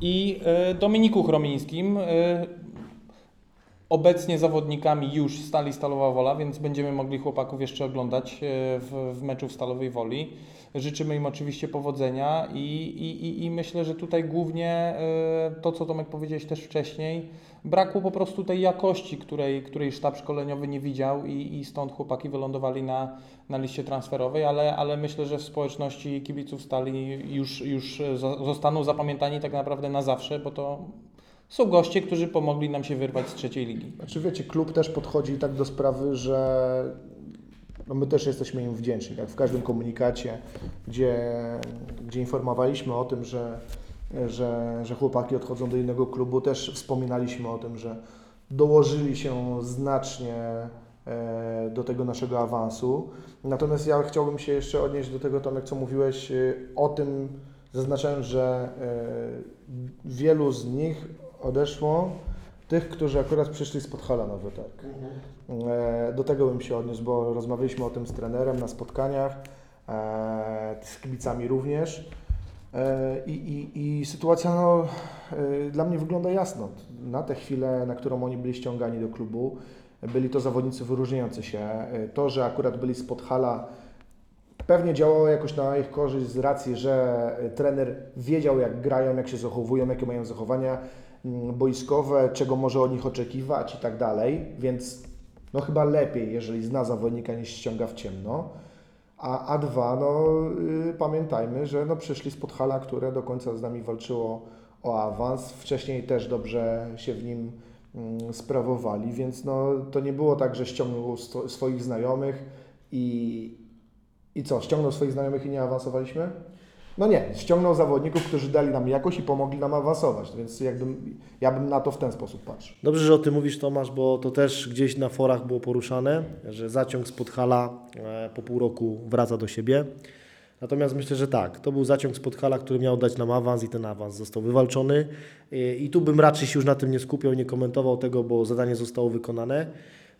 i e, Dominiku Chromińskim. Obecnie zawodnikami już Stali Stalowa Wola, więc będziemy mogli chłopaków jeszcze oglądać e, w, w meczu w Stalowej Woli. Życzymy im oczywiście powodzenia i, i, i- myślę, że tutaj głównie e, to, co Tomek powiedziałeś też wcześniej, brakło po prostu tej jakości, której, której sztab szkoleniowy nie widział i, i stąd chłopaki wylądowali na, na liście transferowej, ale, ale myślę, że w społeczności kibiców Stali już, już zo- zostaną zapamiętani tak naprawdę na zawsze, bo to są goście, którzy pomogli nam się wyrwać z trzeciej ligi. Znaczy wiecie, klub też podchodzi tak do sprawy, że no my też jesteśmy im wdzięczni. Jak w każdym komunikacie, gdzie, gdzie informowaliśmy o tym, że, że, że chłopaki odchodzą do innego klubu, też wspominaliśmy o tym, że dołożyli się znacznie e, do tego naszego awansu. Natomiast ja chciałbym się jeszcze odnieść do tego, Tomek, co mówiłeś e, o tym, zaznaczając, że e, wielu z nich odeszło, tych, którzy akurat przyszli z Podhala Nowy Targ. E, Do tego bym się odniósł, bo rozmawialiśmy o tym z trenerem na spotkaniach, e, z kibicami również. E, I, i, i sytuacja no, dla mnie wygląda jasno. Na tę chwilę, na którą oni byli ściągani do klubu, byli to zawodnicy wyróżniający się. To, że akurat byli z Podhala, pewnie działało jakoś na ich korzyść z racji, że trener wiedział, jak grają, jak się zachowują, jakie mają zachowania boiskowe, czego może od nich oczekiwać i tak dalej, więc no chyba lepiej, jeżeli zna zawodnika, niż ściąga w ciemno. A, a dwa, no y, pamiętajmy, że no przyszli z Podhala, które do końca z nami walczyło o awans. Wcześniej też dobrze się w nim mm, sprawowali, więc no to nie było tak, że ściągnął swoich znajomych i, i co, ściągnął swoich znajomych i nie awansowaliśmy? No nie, ściągnął zawodników, którzy dali nam jakość i pomogli nam awansować, więc jakbym, ja bym na to w ten sposób patrzył. Dobrze, że o tym mówisz, Tomasz, bo to też gdzieś na forach było poruszane, że zaciąg z Podhala e, po pół roku wraca do siebie. Natomiast myślę, że tak, to był zaciąg z Podhala, który miał dać nam awans i ten awans został wywalczony. I, I tu bym raczej się już na tym nie skupiał, nie komentował tego, bo zadanie zostało wykonane.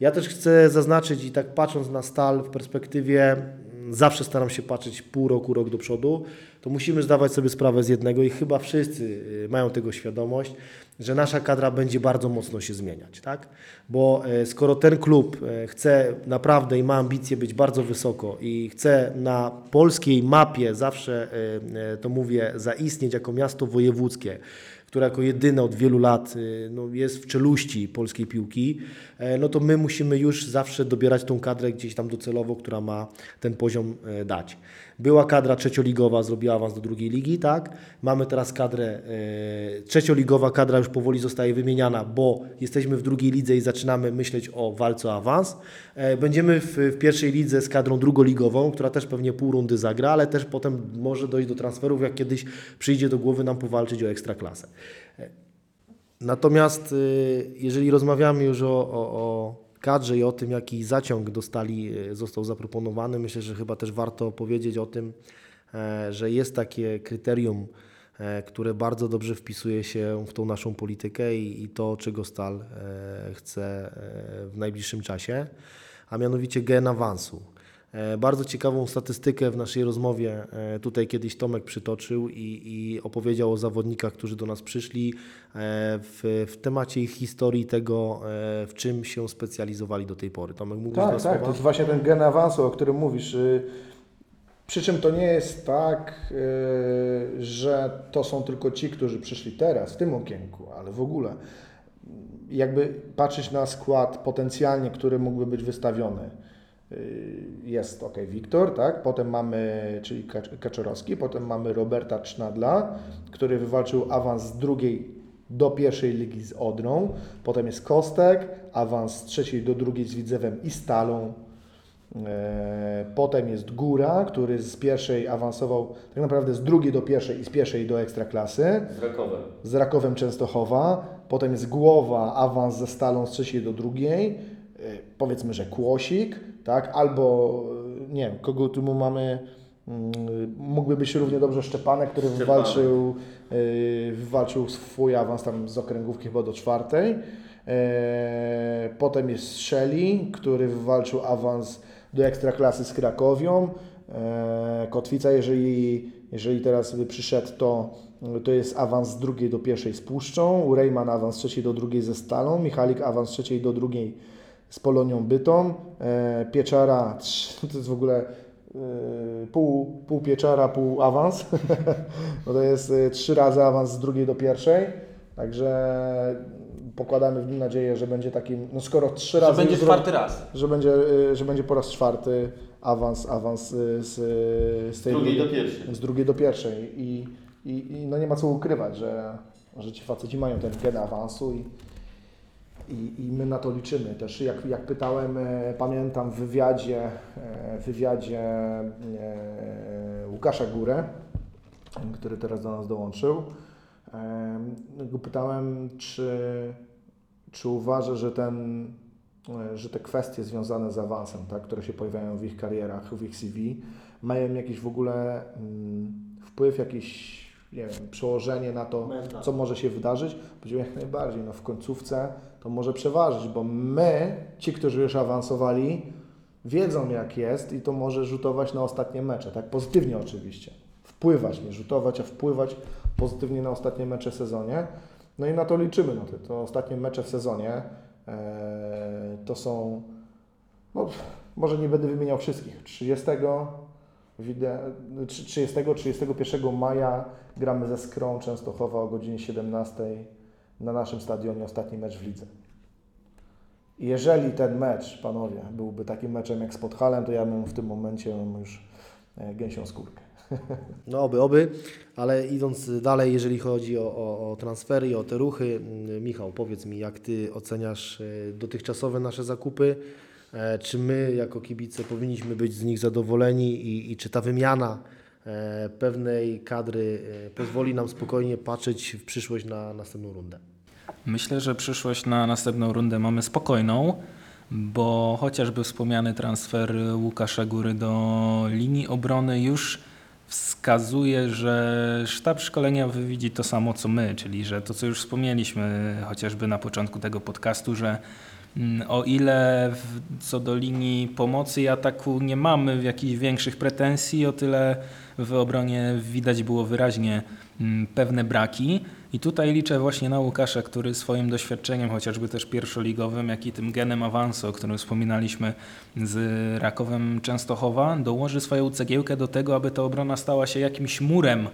Ja też chcę zaznaczyć i tak patrząc na stal w perspektywie, zawsze staram się patrzeć pół roku, rok do przodu, to musimy zdawać sobie sprawę z jednego i chyba wszyscy y, mają tego świadomość, że nasza kadra będzie bardzo mocno się zmieniać, tak? Bo e, skoro ten klub e, chce naprawdę i ma ambicje być bardzo wysoko i chce na polskiej mapie, zawsze e, to mówię, zaistnieć jako miasto wojewódzkie, które jako jedyne od wielu lat y, no, jest w czeluści polskiej piłki, e, no to my musimy już zawsze dobierać tą kadrę gdzieś tam docelowo, która ma ten poziom e, dać. Była kadra trzecioligowa, zrobiła awans do drugiej ligi, tak? Mamy teraz kadrę e, trzecioligowa, kadra już powoli zostaje wymieniana, bo jesteśmy w drugiej lidze i zaczynamy myśleć o walce o awans. E, Będziemy w, w pierwszej lidze z kadrą drugoligową, która też pewnie pół rundy zagra, ale też potem może dojść do transferów, jak kiedyś przyjdzie do głowy nam powalczyć o ekstraklasę. E, Natomiast jeżeli rozmawiamy już o, o, o kadrze i o tym, jaki zaciąg dostali, y, został zaproponowany, myślę, że chyba też warto powiedzieć o tym, e, że jest takie kryterium, e, które bardzo dobrze wpisuje się w tą naszą politykę i, to, czego Stal e, chce e, w najbliższym czasie, a mianowicie gen awansu. E, Bardzo ciekawą statystykę w naszej rozmowie e, tutaj kiedyś Tomek przytoczył i, i opowiedział o zawodnikach, którzy do nas przyszli e, w, w temacie ich historii tego, w czym się specjalizowali do tej pory. Tomek, dwa Tak, tak, to jest właśnie ten gen awansu, o którym mówisz. y, Przy czym to nie jest tak, y, że to są tylko ci, którzy przyszli teraz, w tym okienku, ale w ogóle. Jakby patrzeć na skład potencjalnie, który mógłby być wystawiony. Y, Jest ok, Wiktor, tak? Potem mamy, czyli Kacz- Kaczorowski, potem mamy Roberta Cznadla, który wywalczył awans z drugiej do pierwszej ligi z Odrą. Potem jest Kostek, awans z trzeciej do drugiej z Widzewem i Stalą. E, Potem jest Góra, który z pierwszej awansował tak naprawdę z drugiej do pierwszej i z pierwszej do ekstraklasy Z Rakowem. z Rakowem Częstochowa, potem jest Głowa, awans ze Stalą z trzeciej do drugiej, E, powiedzmy, że Kłosik, tak, albo e, nie wiem, kogo tu mu mamy, mm, mógłby być równie dobrze Szczepanek, który Szczepanek. wywalczył, e, wywalczył swój awans tam z okręgówki chyba do czwartej. E, Potem jest Szeli, który wywalczył awans do Ekstraklasy z Krakowią. E, Kotwica, jeżeli, jeżeli teraz by przyszedł, to to jest awans z drugiej do pierwszej z Puszczą, Rejman awans z trzeciej do drugiej ze Stalą, Michalik awans z trzeciej do drugiej z Polonią Bytom, e, Pieczara, to jest w ogóle e, pół, pół Pieczara, pół awans, no to jest e, trzy razy awans z drugiej do pierwszej, także pokładamy w nim nadzieję, że będzie takim, no skoro trzy Że razy będzie już zro- czwarty raz. że będzie, że będzie po raz czwarty awans, awans z, z tej drugiej do pierwszej. z drugiej do pierwszej i, i, i no nie ma co ukrywać, że, że ci faceci mają ten gen awansu i, i, i my na to liczymy. Też jak, jak pytałem, e, pamiętam w wywiadzie, e, wywiadzie e, Łukasza Górę, który teraz do nas dołączył, go pytałem, czy, czy uważa, że ten że te kwestie związane z awansem, tak, które się pojawiają w ich karierach, w ich CV, mają jakiś w ogóle mm, wpływ, jakieś nie wiem, przełożenie na to, co może się wydarzyć? Powiedział jak najbardziej, no w końcówce to może przeważyć, bo my, ci, którzy już awansowali, wiedzą jak jest i to może rzutować na ostatnie mecze, tak, pozytywnie oczywiście. Wpływać, nie rzutować, a wpływać pozytywnie na ostatnie mecze w sezonie. No i na to liczymy, no to, to ostatnie mecze w sezonie e, to są, no, może nie będę wymieniał wszystkich, 30, wide- 30, 31 maja gramy ze Skrą Częstochowa o godzinie 17 na naszym stadionie ostatni mecz w lidze. Jeżeli ten mecz, panowie, byłby takim meczem jak z Podhalem, to ja bym w tym momencie już e, gęsią skórkę. No oby, oby, ale idąc dalej, jeżeli chodzi o, o, o transfery i o te ruchy, mm, Michał, powiedz mi, jak Ty oceniasz e, dotychczasowe nasze zakupy? E, Czy my jako kibice powinniśmy być z nich zadowoleni i, i czy ta wymiana pewnej kadry e, pozwoli nam spokojnie patrzeć w przyszłość na następną rundę? Myślę, że przyszłość na następną rundę mamy spokojną, bo chociażby wspomniany transfer Łukasza Góry do linii obrony już wskazuje, że sztab szkolenia widzi to samo co my, czyli że to, co już wspomnieliśmy chociażby na początku tego podcastu, że o ile w, co do linii pomocy i ataku nie mamy jakichś większych pretensji, o tyle w obronie widać było wyraźnie mm, pewne braki. I tutaj liczę właśnie na Łukasza, który swoim doświadczeniem, chociażby też pierwszoligowym, jak i tym genem awansu, o którym wspominaliśmy z Rakowem Częstochowa, dołoży swoją cegiełkę do tego, aby ta obrona stała się jakimś murem.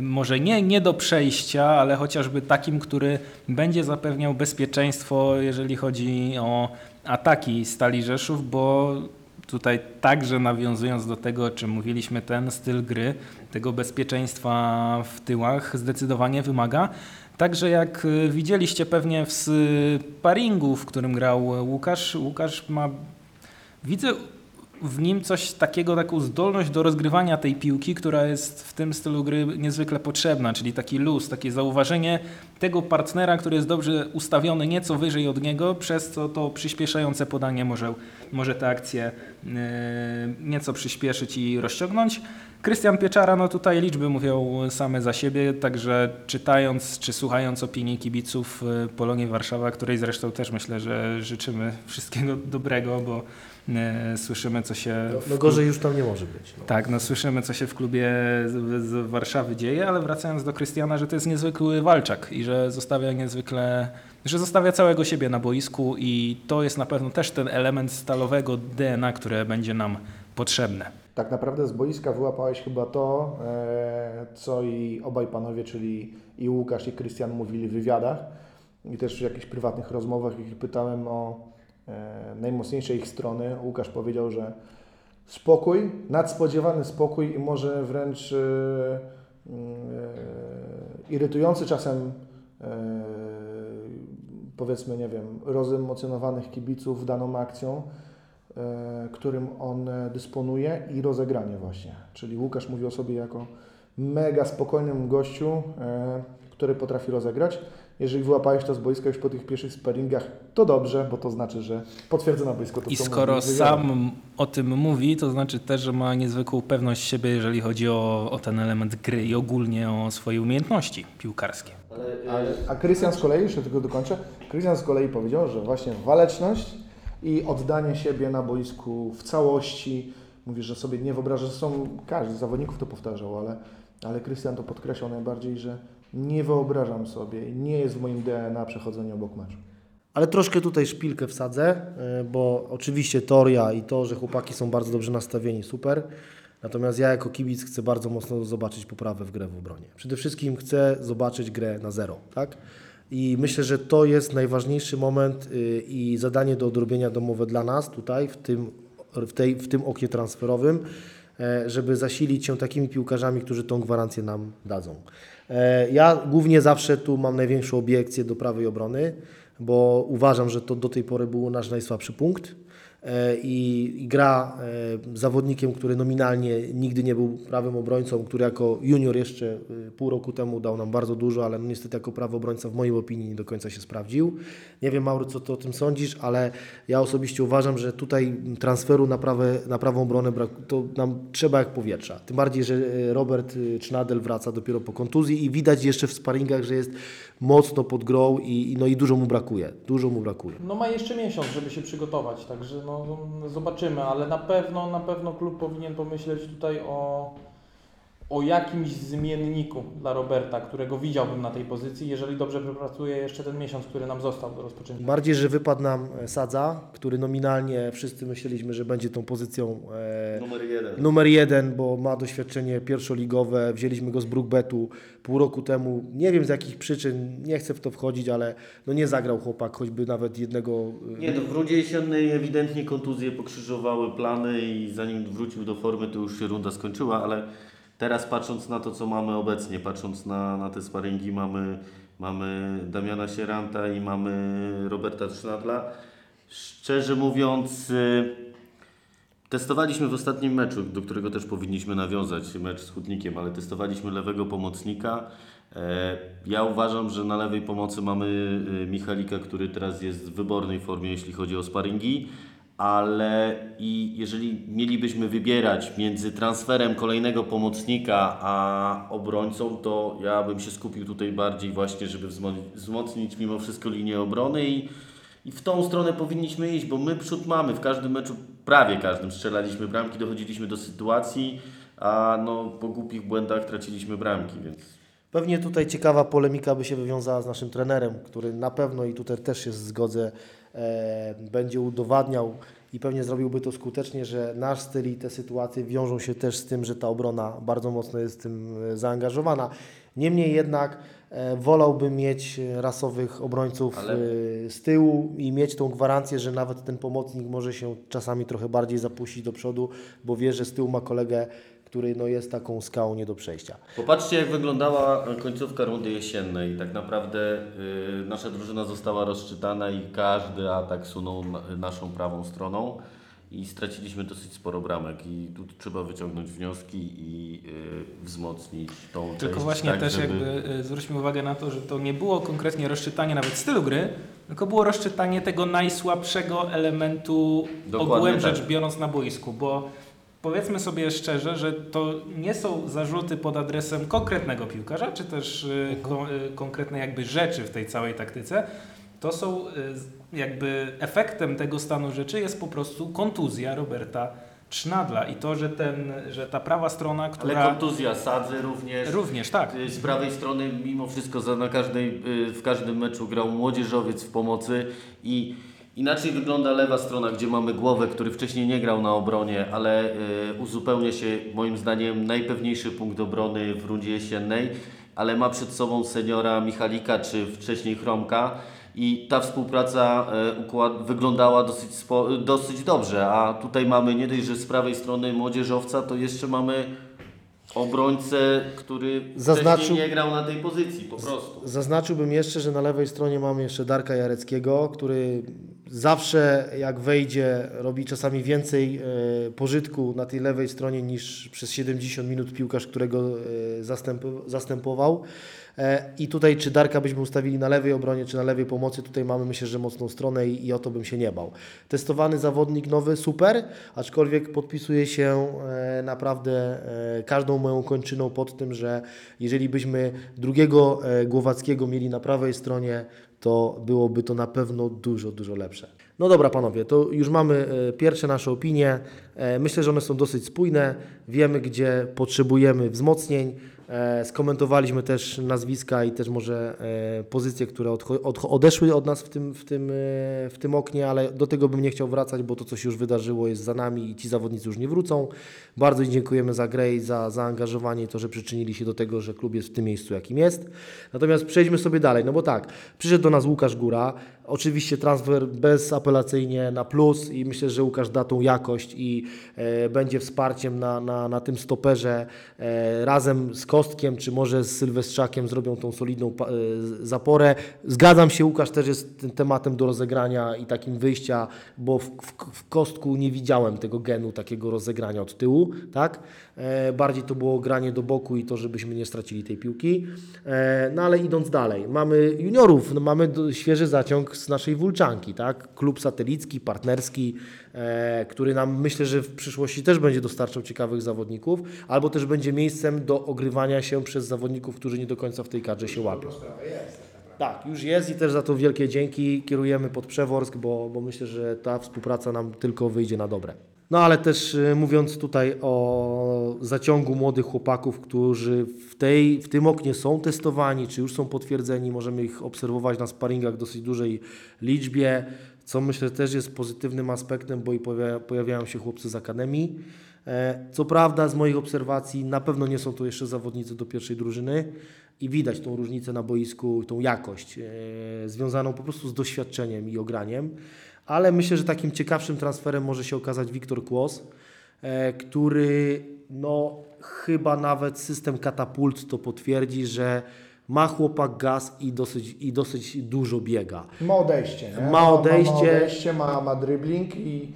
Może nie, nie do przejścia, ale chociażby takim, który będzie zapewniał bezpieczeństwo, jeżeli chodzi o ataki Stali Rzeszów, bo tutaj także nawiązując do tego, o czym mówiliśmy, ten styl gry, tego bezpieczeństwa w tyłach zdecydowanie wymaga. Także jak y, widzieliście pewnie w sparingu, w którym grał Łukasz, Łukasz ma, widzę w nim coś takiego, taką zdolność do rozgrywania tej piłki, która jest w tym stylu gry niezwykle potrzebna, czyli taki luz, takie zauważenie tego partnera, który jest dobrze ustawiony nieco wyżej od niego, przez co to przyspieszające podanie może, może tę akcję yy, nieco przyspieszyć i rozciągnąć. Krystian Pieczara, no tutaj liczby mówią same za siebie, także czytając czy słuchając opinii kibiców y, Polonii Warszawa, której zresztą też myślę, że życzymy wszystkiego dobrego, bo słyszymy co się... No, no gorzej już tam nie może być. No. tak, no słyszymy, co się w klubie z, Warszawy dzieje, ale wracając do Krystiana, że to jest niezwykły walczak i że zostawia niezwykle, że zostawia całego siebie na boisku i to jest na pewno też ten element stalowego DNA, które będzie nam potrzebne. Tak naprawdę z boiska wyłapałeś chyba to, e, co i obaj panowie, czyli i Łukasz i Krystian mówili w wywiadach i też w jakichś prywatnych rozmowach, ich pytałem o e, najmocniejsze ich strony. Łukasz powiedział, że spokój, nadspodziewany spokój i może wręcz e, e, irytujący czasem e, powiedzmy, nie wiem, rozemocjonowanych kibiców daną akcją, e, którym on e, dysponuje i rozegranie właśnie. Czyli Łukasz mówi o sobie jako mega spokojnym gościu, e, który potrafi rozegrać. Jeżeli wyłapałeś to z boiska już po tych pierwszych sparingach, to dobrze, bo to znaczy, że potwierdza na boisku to, I skoro sam o tym mówi, to znaczy też, że ma niezwykłą pewność siebie, jeżeli chodzi o, o ten element gry i ogólnie o swoje umiejętności piłkarskie. Ale, y, A Krystian z kolei, jeszcze tylko dokończę, Krystian z kolei powiedział, że właśnie waleczność i oddanie siebie na boisku w całości, mówi, że sobie nie wyobraża, że są, każdy z zawodników to powtarzał, ale ale Krystian to podkreślał najbardziej, że nie wyobrażam sobie, nie jest w moim DNA przechodzenie obok meczu. Ale troszkę tutaj szpilkę wsadzę, y, bo oczywiście teoria i to, że chłopaki są bardzo dobrze nastawieni, super. Natomiast ja jako kibic chcę bardzo mocno zobaczyć poprawę w grę w obronie. Przede wszystkim chcę zobaczyć grę na zero, tak? I myślę, że to jest najważniejszy moment y, i zadanie do odrobienia domowe dla nas tutaj, w tym, w tej, w tym oknie transferowym, e, żeby zasilić się takimi piłkarzami, którzy tą gwarancję nam dadzą. E, Ja głównie zawsze tu mam największą obiekcję do prawej obrony, bo uważam, że to do tej pory był nasz najsłabszy punkt i, i gra e, zawodnikiem, który nominalnie nigdy nie był prawym obrońcą, który jako junior jeszcze e, pół roku temu dał nam bardzo dużo, ale no niestety jako prawy obrońca w mojej opinii nie do końca się sprawdził. Nie wiem Mauro, co ty o tym sądzisz, ale ja osobiście uważam, że tutaj transferu na, prawe, na prawą obronę to nam trzeba jak powietrza. Tym bardziej, że e, Robert Cznadel wraca dopiero po kontuzji i widać jeszcze w sparingach, że jest mocno pod grą i, no i dużo mu brakuje. Dużo mu brakuje. No ma jeszcze miesiąc, żeby się przygotować, także no, no, zobaczymy, ale na pewno, na pewno klub powinien pomyśleć tutaj o, o jakimś zmienniku dla Roberta, którego widziałbym na tej pozycji, jeżeli dobrze wypracuje jeszcze ten miesiąc, który nam został do rozpoczęcia. Bardziej, że wypadł nam e, Sadza, który nominalnie wszyscy myśleliśmy, że będzie tą pozycją e, Numer jeden. numer jeden, bo ma doświadczenie pierwszoligowe. Wzięliśmy go z Brookbetu pół roku temu. Nie wiem z jakich przyczyn, nie chcę w to wchodzić, ale no nie zagrał chłopak, choćby nawet jednego. e, Nie, no w rundzie jesiennej ewidentnie kontuzje pokrzyżowały plany i zanim wrócił do formy, to już się runda skończyła, ale teraz patrząc na to, co mamy obecnie, patrząc na, na te sparingi, mamy, mamy Damiana Sieranta i mamy Roberta Trznadla. Szczerze mówiąc, y, testowaliśmy w ostatnim meczu, do którego też powinniśmy nawiązać, mecz z Hutnikiem, ale testowaliśmy lewego pomocnika. E, Ja uważam, że na lewej pomocy mamy y, Michalika, który teraz jest w wybornej formie, jeśli chodzi o sparingi, ale i jeżeli mielibyśmy wybierać między transferem kolejnego pomocnika a obrońcą, to ja bym się skupił tutaj bardziej właśnie, żeby wzmo- wzmocnić mimo wszystko linię obrony i, i w tą stronę powinniśmy iść, bo my przód mamy. W każdym meczu, prawie każdym strzelaliśmy bramki, dochodziliśmy do sytuacji, a no po głupich błędach traciliśmy bramki, więc Pewnie tutaj ciekawa polemika by się wywiązała z naszym trenerem, który na pewno i tutaj też się zgodzę, będzie udowadniał i pewnie zrobiłby to skutecznie, że nasz styl i te sytuacje wiążą się też z tym, że ta obrona bardzo mocno jest w tym e, zaangażowana. Niemniej jednak e, wolałbym mieć e, rasowych obrońców Ale- e, z tyłu i mieć tą gwarancję, że nawet ten pomocnik może się czasami trochę bardziej zapuścić do przodu, bo wie, że z tyłu ma kolegę, który no, jest taką skałą nie do przejścia. Popatrzcie, jak wyglądała końcówka rundy jesiennej. Tak naprawdę y, nasza drużyna została rozczytana i każdy atak sunął na, naszą prawą stroną i straciliśmy dosyć sporo bramek. I tu trzeba wyciągnąć wnioski i y, wzmocnić tą Tylko część, właśnie tak, też żeby... jakby y, zwróćmy uwagę na to, że to nie było konkretnie rozczytanie nawet stylu gry, tylko było rozczytanie tego najsłabszego elementu Dokładnie ogółem tak. rzecz biorąc na boisku, bo powiedzmy sobie szczerze, że to nie są zarzuty pod adresem konkretnego piłkarza, czy też y, ko- y, konkretnej jakby rzeczy w tej całej taktyce. To są y, jakby efektem tego stanu rzeczy jest po prostu kontuzja Roberta Trznadla i to, że, ten, że ta prawa strona, Ale która kontuzja Sadzy również. również tak, Z prawej strony mimo wszystko na każdej, w każdym meczu grał młodzieżowiec w pomocy i inaczej wygląda lewa strona, gdzie mamy głowę, który wcześniej nie grał na obronie, ale y, uzupełnia się moim zdaniem najpewniejszy punkt obrony w rundzie jesiennej, ale ma przed sobą seniora Michalika czy wcześniej Chromka. I ta współpraca y, układ, wyglądała dosyć, spo, dosyć dobrze, a tutaj mamy nie dość, że z prawej strony młodzieżowca, to jeszcze mamy obrońcę, który Zaznaczył- wcześniej nie grał na tej pozycji po prostu. Zaznaczyłbym jeszcze, że na lewej stronie mamy jeszcze Darka Jareckiego, który zawsze jak wejdzie robi czasami więcej e, pożytku na tej lewej stronie niż przez 70 minut piłkarz, którego e, zastęp, zastępował. E, I tutaj czy Darka byśmy ustawili na lewej obronie, czy na lewej pomocy, tutaj mamy myślę, że mocną stronę i, i o to bym się nie bał. Testowany zawodnik nowy, super, aczkolwiek podpisuje się naprawdę każdą moją kończyną pod tym, że jeżeli byśmy drugiego Głowackiego mieli na prawej stronie, to byłoby to na pewno dużo, dużo lepsze. No dobra panowie, to już mamy e, pierwsze nasze opinie. E, Myślę, że one są dosyć spójne. Wiemy, gdzie potrzebujemy wzmocnień. E, skomentowaliśmy też nazwiska i też może e, pozycje, które odeszły od nas w tym, w, tym, e, w tym oknie, ale do tego bym nie chciał wracać, bo to, co się już wydarzyło, jest za nami i ci zawodnicy już nie wrócą. Bardzo dziękujemy za grę i za zaangażowanie to, że przyczynili się do tego, że klub jest w tym miejscu, jakim jest. Natomiast przejdźmy sobie dalej, no bo tak, przyszedł do nas Łukasz Góra, oczywiście transfer bezapelacyjnie na plus i myślę, że Łukasz da tą jakość i e, będzie wsparciem na, na, na tym stoperze e, razem z Kostkiem, czy może z Sylwestrzakiem zrobią tą solidną e, zaporę. Zgadzam się, Łukasz też jest tym tematem do rozegrania i takim wyjścia, bo w, w, w Kostku nie widziałem tego genu takiego rozegrania od tyłu, tak? E, bardziej to było granie do boku i to, żebyśmy nie stracili tej piłki. E, no ale idąc dalej, mamy juniorów, no, mamy do, świeży zaciąg z naszej Wulczanki, tak? Klub satelicki, partnerski, e, który nam myślę, że w przyszłości też będzie dostarczał ciekawych zawodników, albo też będzie miejscem do ogrywania się przez zawodników, którzy nie do końca w tej kadrze się łapią. Tak, już jest i też za to wielkie dzięki kierujemy pod Przeworsk, bo, bo myślę, że ta współpraca nam tylko wyjdzie na dobre. No ale też y, mówiąc tutaj o zaciągu młodych chłopaków, którzy w, tej, w tym oknie są testowani, czy już są potwierdzeni, możemy ich obserwować na sparingach w dosyć dużej liczbie, co myślę też jest pozytywnym aspektem, bo i pojawia, pojawiają się chłopcy z akademii. E, Co prawda z moich obserwacji na pewno nie są to jeszcze zawodnicy do pierwszej drużyny i widać tą różnicę na boisku, tą jakość e, związaną po prostu z doświadczeniem i ograniem, ale myślę, że takim ciekawszym transferem może się okazać Wiktor Kłos, e, który no chyba nawet system katapult to potwierdzi, że ma chłopak gaz i dosyć, i dosyć dużo biega. Ma odejście, nie? Ma odejście. Ma, ma, odejście, ma, ma dribbling i,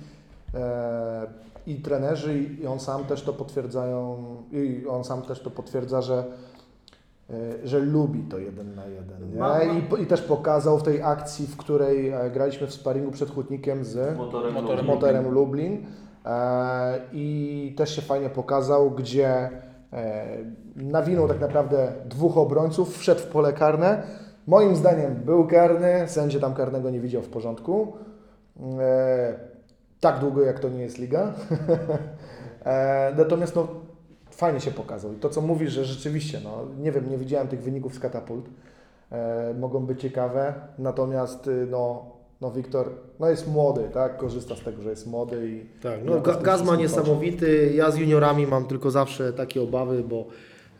e, i trenerzy i on sam też to potwierdzają i on sam też to potwierdza, że że lubi to jeden na jeden. I, I też pokazał w tej akcji, w której e, graliśmy w sparingu przed Hutnikiem z Motorem, Motorem Lublin. Motorem Lublin e, i też się fajnie pokazał, gdzie e, nawinął tak naprawdę dwóch obrońców, wszedł w pole karne. Moim zdaniem był karny, sędzia tam karnego nie widział w porządku. E, tak długo jak to nie jest liga. e, natomiast no, fajnie się pokazał. I to co mówisz, że rzeczywiście, no, nie wiem, nie widziałem tych wyników z katapult. E, mogą być ciekawe, natomiast y, no, no Wiktor no jest młody, tak? Korzysta z tego, że jest młody i Tak, no, ga- tym gaz ma wszystkim chodzi. niesamowity. Ja z juniorami mam tylko zawsze takie obawy, bo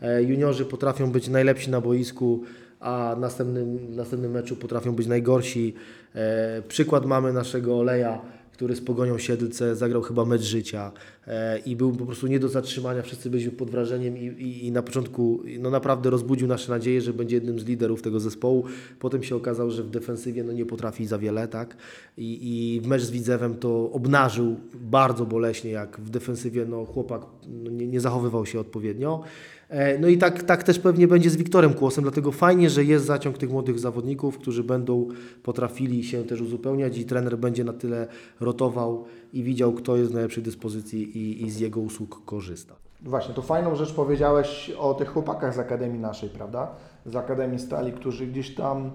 e, juniorzy potrafią być najlepsi na boisku, a w następnym, następnym meczu potrafią być najgorsi. E, przykład mamy naszego Oleja, który z Pogonią Siedlce zagrał chyba mecz życia e, i był po prostu nie do zatrzymania. Wszyscy byliśmy pod wrażeniem i, i, i na początku no naprawdę rozbudził nasze nadzieje, że będzie jednym z liderów tego zespołu. Potem się okazało, że w defensywie no nie potrafi za wiele, tak? I, i mecz z Widzewem to obnażył bardzo boleśnie, jak w defensywie no chłopak no, nie, nie zachowywał się odpowiednio. E, No i tak, tak też pewnie będzie z Wiktorem Kłosem, dlatego fajnie, że jest zaciąg tych młodych zawodników, którzy będą potrafili się też uzupełniać i trener będzie na tyle rotował i widział, kto jest w najlepszej dyspozycji i, i z jego usług korzysta. Właśnie, to fajną rzecz powiedziałeś o tych chłopakach z Akademii naszej, prawda? Z Akademii Stali, którzy gdzieś tam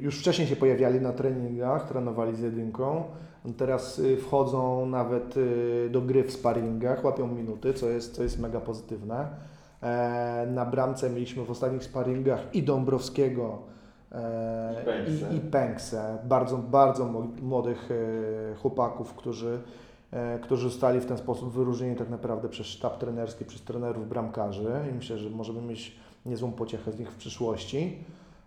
już wcześniej się pojawiali na treningach, trenowali z jedynką. Teraz y, wchodzą nawet y, do gry w sparingach, łapią minuty, co jest, co jest mega pozytywne. E, Na bramce mieliśmy w ostatnich sparingach i Dąbrowskiego, e, I i, Pęksę. Bardzo, bardzo młodych e, chłopaków, którzy e, którzy zostali w ten sposób wyróżnieni tak naprawdę przez sztab trenerski, przez trenerów bramkarzy i myślę, że możemy mieć niezłą pociechę z nich w przyszłości.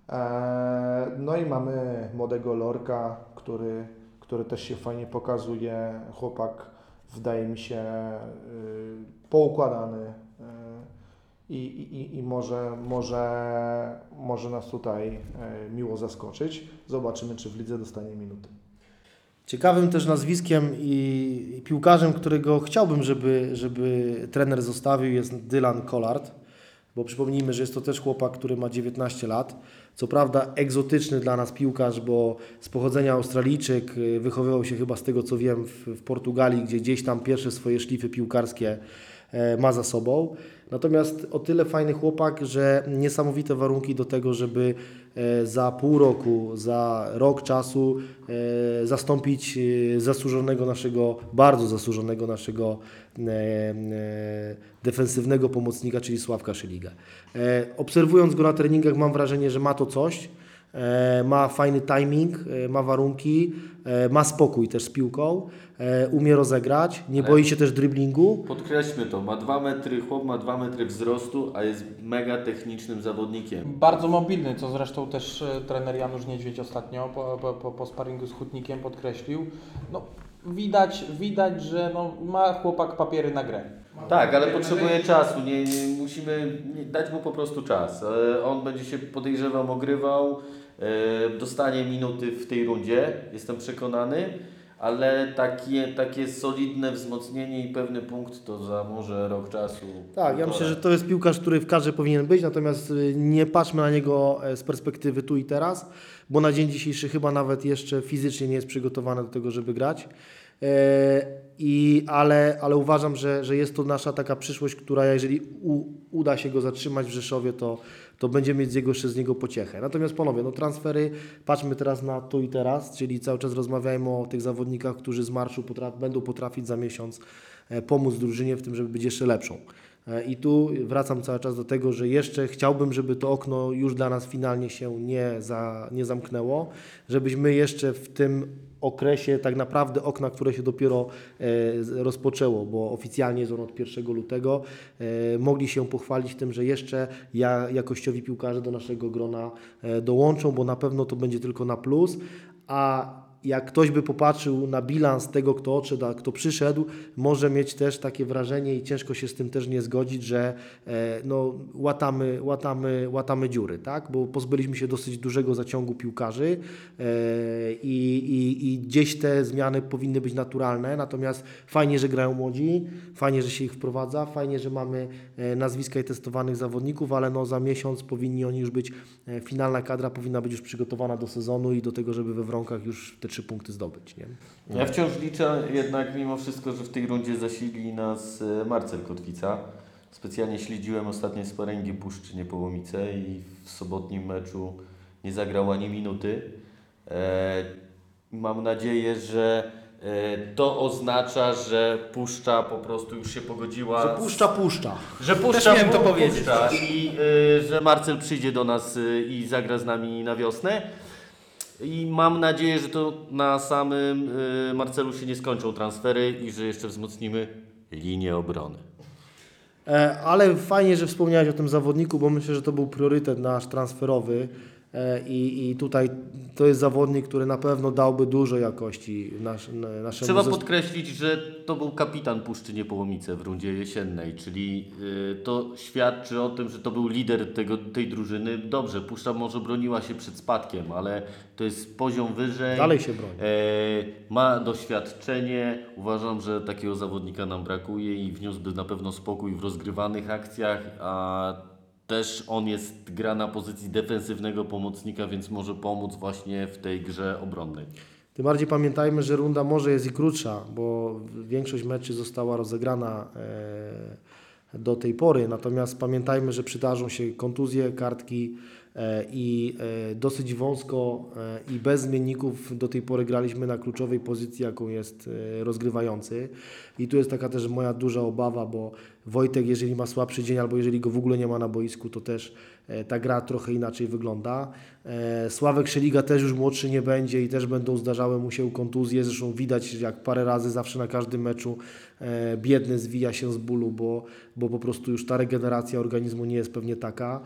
E, No i mamy młodego Lorka, który, który też się fajnie pokazuje. Chłopak wydaje mi się y, poukładany y, i, i, i może, może, może nas tutaj y, miło zaskoczyć. Zobaczymy, czy w lidze dostanie minuty. Ciekawym też nazwiskiem i piłkarzem, którego chciałbym, żeby, żeby trener zostawił, jest Dylan Collard, bo przypomnijmy, że jest to też chłopak, który ma 19 lat. Co prawda egzotyczny dla nas piłkarz, bo z pochodzenia Australijczyk, y, wychowywał się chyba z tego co wiem w, w Portugalii, gdzie gdzieś tam pierwsze swoje szlify piłkarskie e, ma za sobą. Natomiast o tyle fajny chłopak, że niesamowite warunki do tego, żeby za pół roku, za rok czasu e, zastąpić e, zasłużonego naszego, bardzo zasłużonego naszego e, e, defensywnego pomocnika, czyli Sławka Szyligę. E, Obserwując go na treningach mam wrażenie, że ma to coś, e, ma fajny timing, e, ma warunki, e, ma spokój też z piłką, e, umie rozegrać, nie boi się też driblingu. Podkreślmy to, ma 2 metry, chłop ma 2 metry wzrostu, a jest mega technicznym zawodnikiem. Bardzo mobilny, co zresztą też e, trener Janusz Niedźwiedź ostatnio po, po, po, po sparingu z Hutnikiem podkreślił. No, widać, widać, że no, ma chłopak papiery na grę. Tak, ale potrzebuje czasu. Nie, nie, musimy nie, dać mu po prostu czas. E, On będzie się podejrzewam ogrywał, e, dostanie minuty w tej rundzie, jestem przekonany, ale takie, takie solidne wzmocnienie i pewny punkt to za może rok czasu. Tak, ja myślę, że to jest piłkarz, który w kadrze powinien być, natomiast y, nie patrzmy na niego e, z perspektywy tu i teraz, bo na dzień dzisiejszy chyba nawet jeszcze fizycznie nie jest przygotowany do tego, żeby grać. E, I, ale, ale uważam, że, że jest to nasza taka przyszłość, która jeżeli u, uda się go zatrzymać w Rzeszowie, to, to będziemy mieć z jego, z niego pociechę. Natomiast panowie, no transfery, patrzmy teraz na tu i teraz, czyli cały czas rozmawiajmy o tych zawodnikach, którzy z marszu potraf, będą potrafić za miesiąc e, pomóc drużynie w tym, żeby być jeszcze lepszą. E, I tu wracam cały czas do tego, że jeszcze chciałbym, żeby to okno już dla nas finalnie się nie, za, nie zamknęło, żebyśmy jeszcze w tym okresie tak naprawdę okna, które się dopiero e, rozpoczęło, bo oficjalnie jest ono od 1 lutego, e, mogli się pochwalić tym, że jeszcze ja, jakościowi piłkarze do naszego grona e, dołączą, bo na pewno to będzie tylko na plus, a jak ktoś by popatrzył na bilans tego, kto odszedł, a kto przyszedł, może mieć też takie wrażenie i ciężko się z tym też nie zgodzić, że e, no, łatamy, łatamy, łatamy dziury, tak? bo pozbyliśmy się dosyć dużego zaciągu piłkarzy e, i, i, i gdzieś te zmiany powinny być naturalne, natomiast fajnie, że grają młodzi, fajnie, że się ich wprowadza, fajnie, że mamy e, nazwiska i testowanych zawodników, ale no, za miesiąc powinni oni już być, e, finalna kadra powinna być już przygotowana do sezonu i do tego, żeby we Wronkach już te trzy punkty zdobyć. Nie? Ja wciąż liczę jednak mimo wszystko, że w tej rundzie zasili nas e, Marcel Kotwica. Specjalnie śledziłem ostatnie sparingi Puszczy Niepołomice i w sobotnim meczu nie zagrał ani minuty. E, mam nadzieję, że e, to oznacza, że Puszcza po prostu już się pogodziła. Że puszcza, puszcza. Że puszcza, miałem to powiedzieć. puszcza i y, że Marcel przyjdzie do nas y, i zagra z nami na wiosnę. I mam nadzieję, że to na samym y, Marcelu się nie skończą transfery i że jeszcze wzmocnimy linię obrony. E, Ale fajnie, że wspomniałeś o tym zawodniku, bo myślę, że to był priorytet nasz transferowy i, i tutaj to jest zawodnik, który na pewno dałby dużo jakości nasz, na- naszemu Trzeba podkreślić, że to był kapitan Puszczy Niepołomice w rundzie jesiennej, czyli y, to świadczy o tym, że to był lider tego, tej drużyny. Dobrze, Puszcza może broniła się przed spadkiem, ale to jest poziom wyżej. Dalej się broni. E, ma doświadczenie. Uważam, że takiego zawodnika nam brakuje i wniósłby na pewno spokój w rozgrywanych akcjach, a też on jest gra na pozycji defensywnego pomocnika, więc może pomóc właśnie w tej grze obronnej. Tym bardziej pamiętajmy, że runda może jest i krótsza, bo większość meczy została rozegrana e, do tej pory. Natomiast pamiętajmy, że przydarzą się kontuzje, kartki e, i e, dosyć wąsko i bez zmienników do tej pory graliśmy na kluczowej pozycji, jaką jest rozgrywający. I tu jest taka też moja duża obawa, bo Wojtek, jeżeli ma słabszy dzień albo jeżeli go w ogóle nie ma na boisku, to też e, ta gra trochę inaczej wygląda. E, Sławek Szeliga też już młodszy nie będzie i też będą zdarzały mu się kontuzje. Zresztą widać, jak parę razy zawsze na każdym meczu e, biedny zwija się z bólu, bo, bo po prostu już ta regeneracja organizmu nie jest pewnie taka.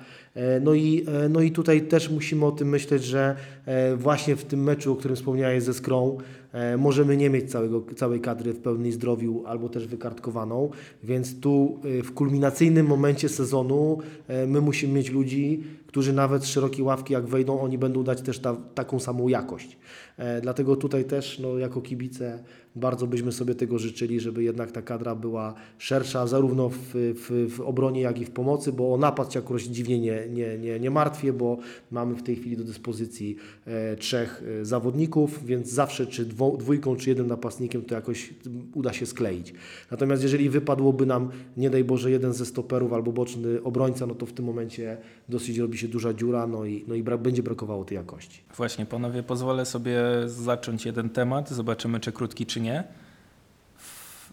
No i, no i tutaj też musimy o tym myśleć, że właśnie w tym meczu, o którym wspomniałeś ze Skrą, możemy nie mieć całego, całej kadry w pełnej zdrowiu albo też wykartkowaną, więc tu e, w kulminacyjnym momencie sezonu e, my musimy mieć ludzi, którzy nawet z szerokiej ławki jak wejdą, oni będą dać też ta, taką samą jakość. E, Dlatego tutaj też no, jako kibice bardzo byśmy sobie tego życzyli, żeby jednak ta kadra była szersza zarówno w, w, w obronie, jak i w pomocy, bo o napad się akurat dziwnie nie, nie, nie, nie martwię, bo mamy w tej chwili do dyspozycji e, trzech e, zawodników, więc zawsze czy dwo, dwójką czy jednym napastnikiem to jakoś uda się skleić. Natomiast jeżeli wypadłoby nam, nie daj Boże, jeden ze stoperów albo boczny obrońca, no to w tym momencie dosyć robi się duża dziura, no i, no i będzie brakowało tej jakości. Właśnie, panowie, pozwolę sobie zacząć jeden temat. Zobaczymy, czy krótki, czy nie. W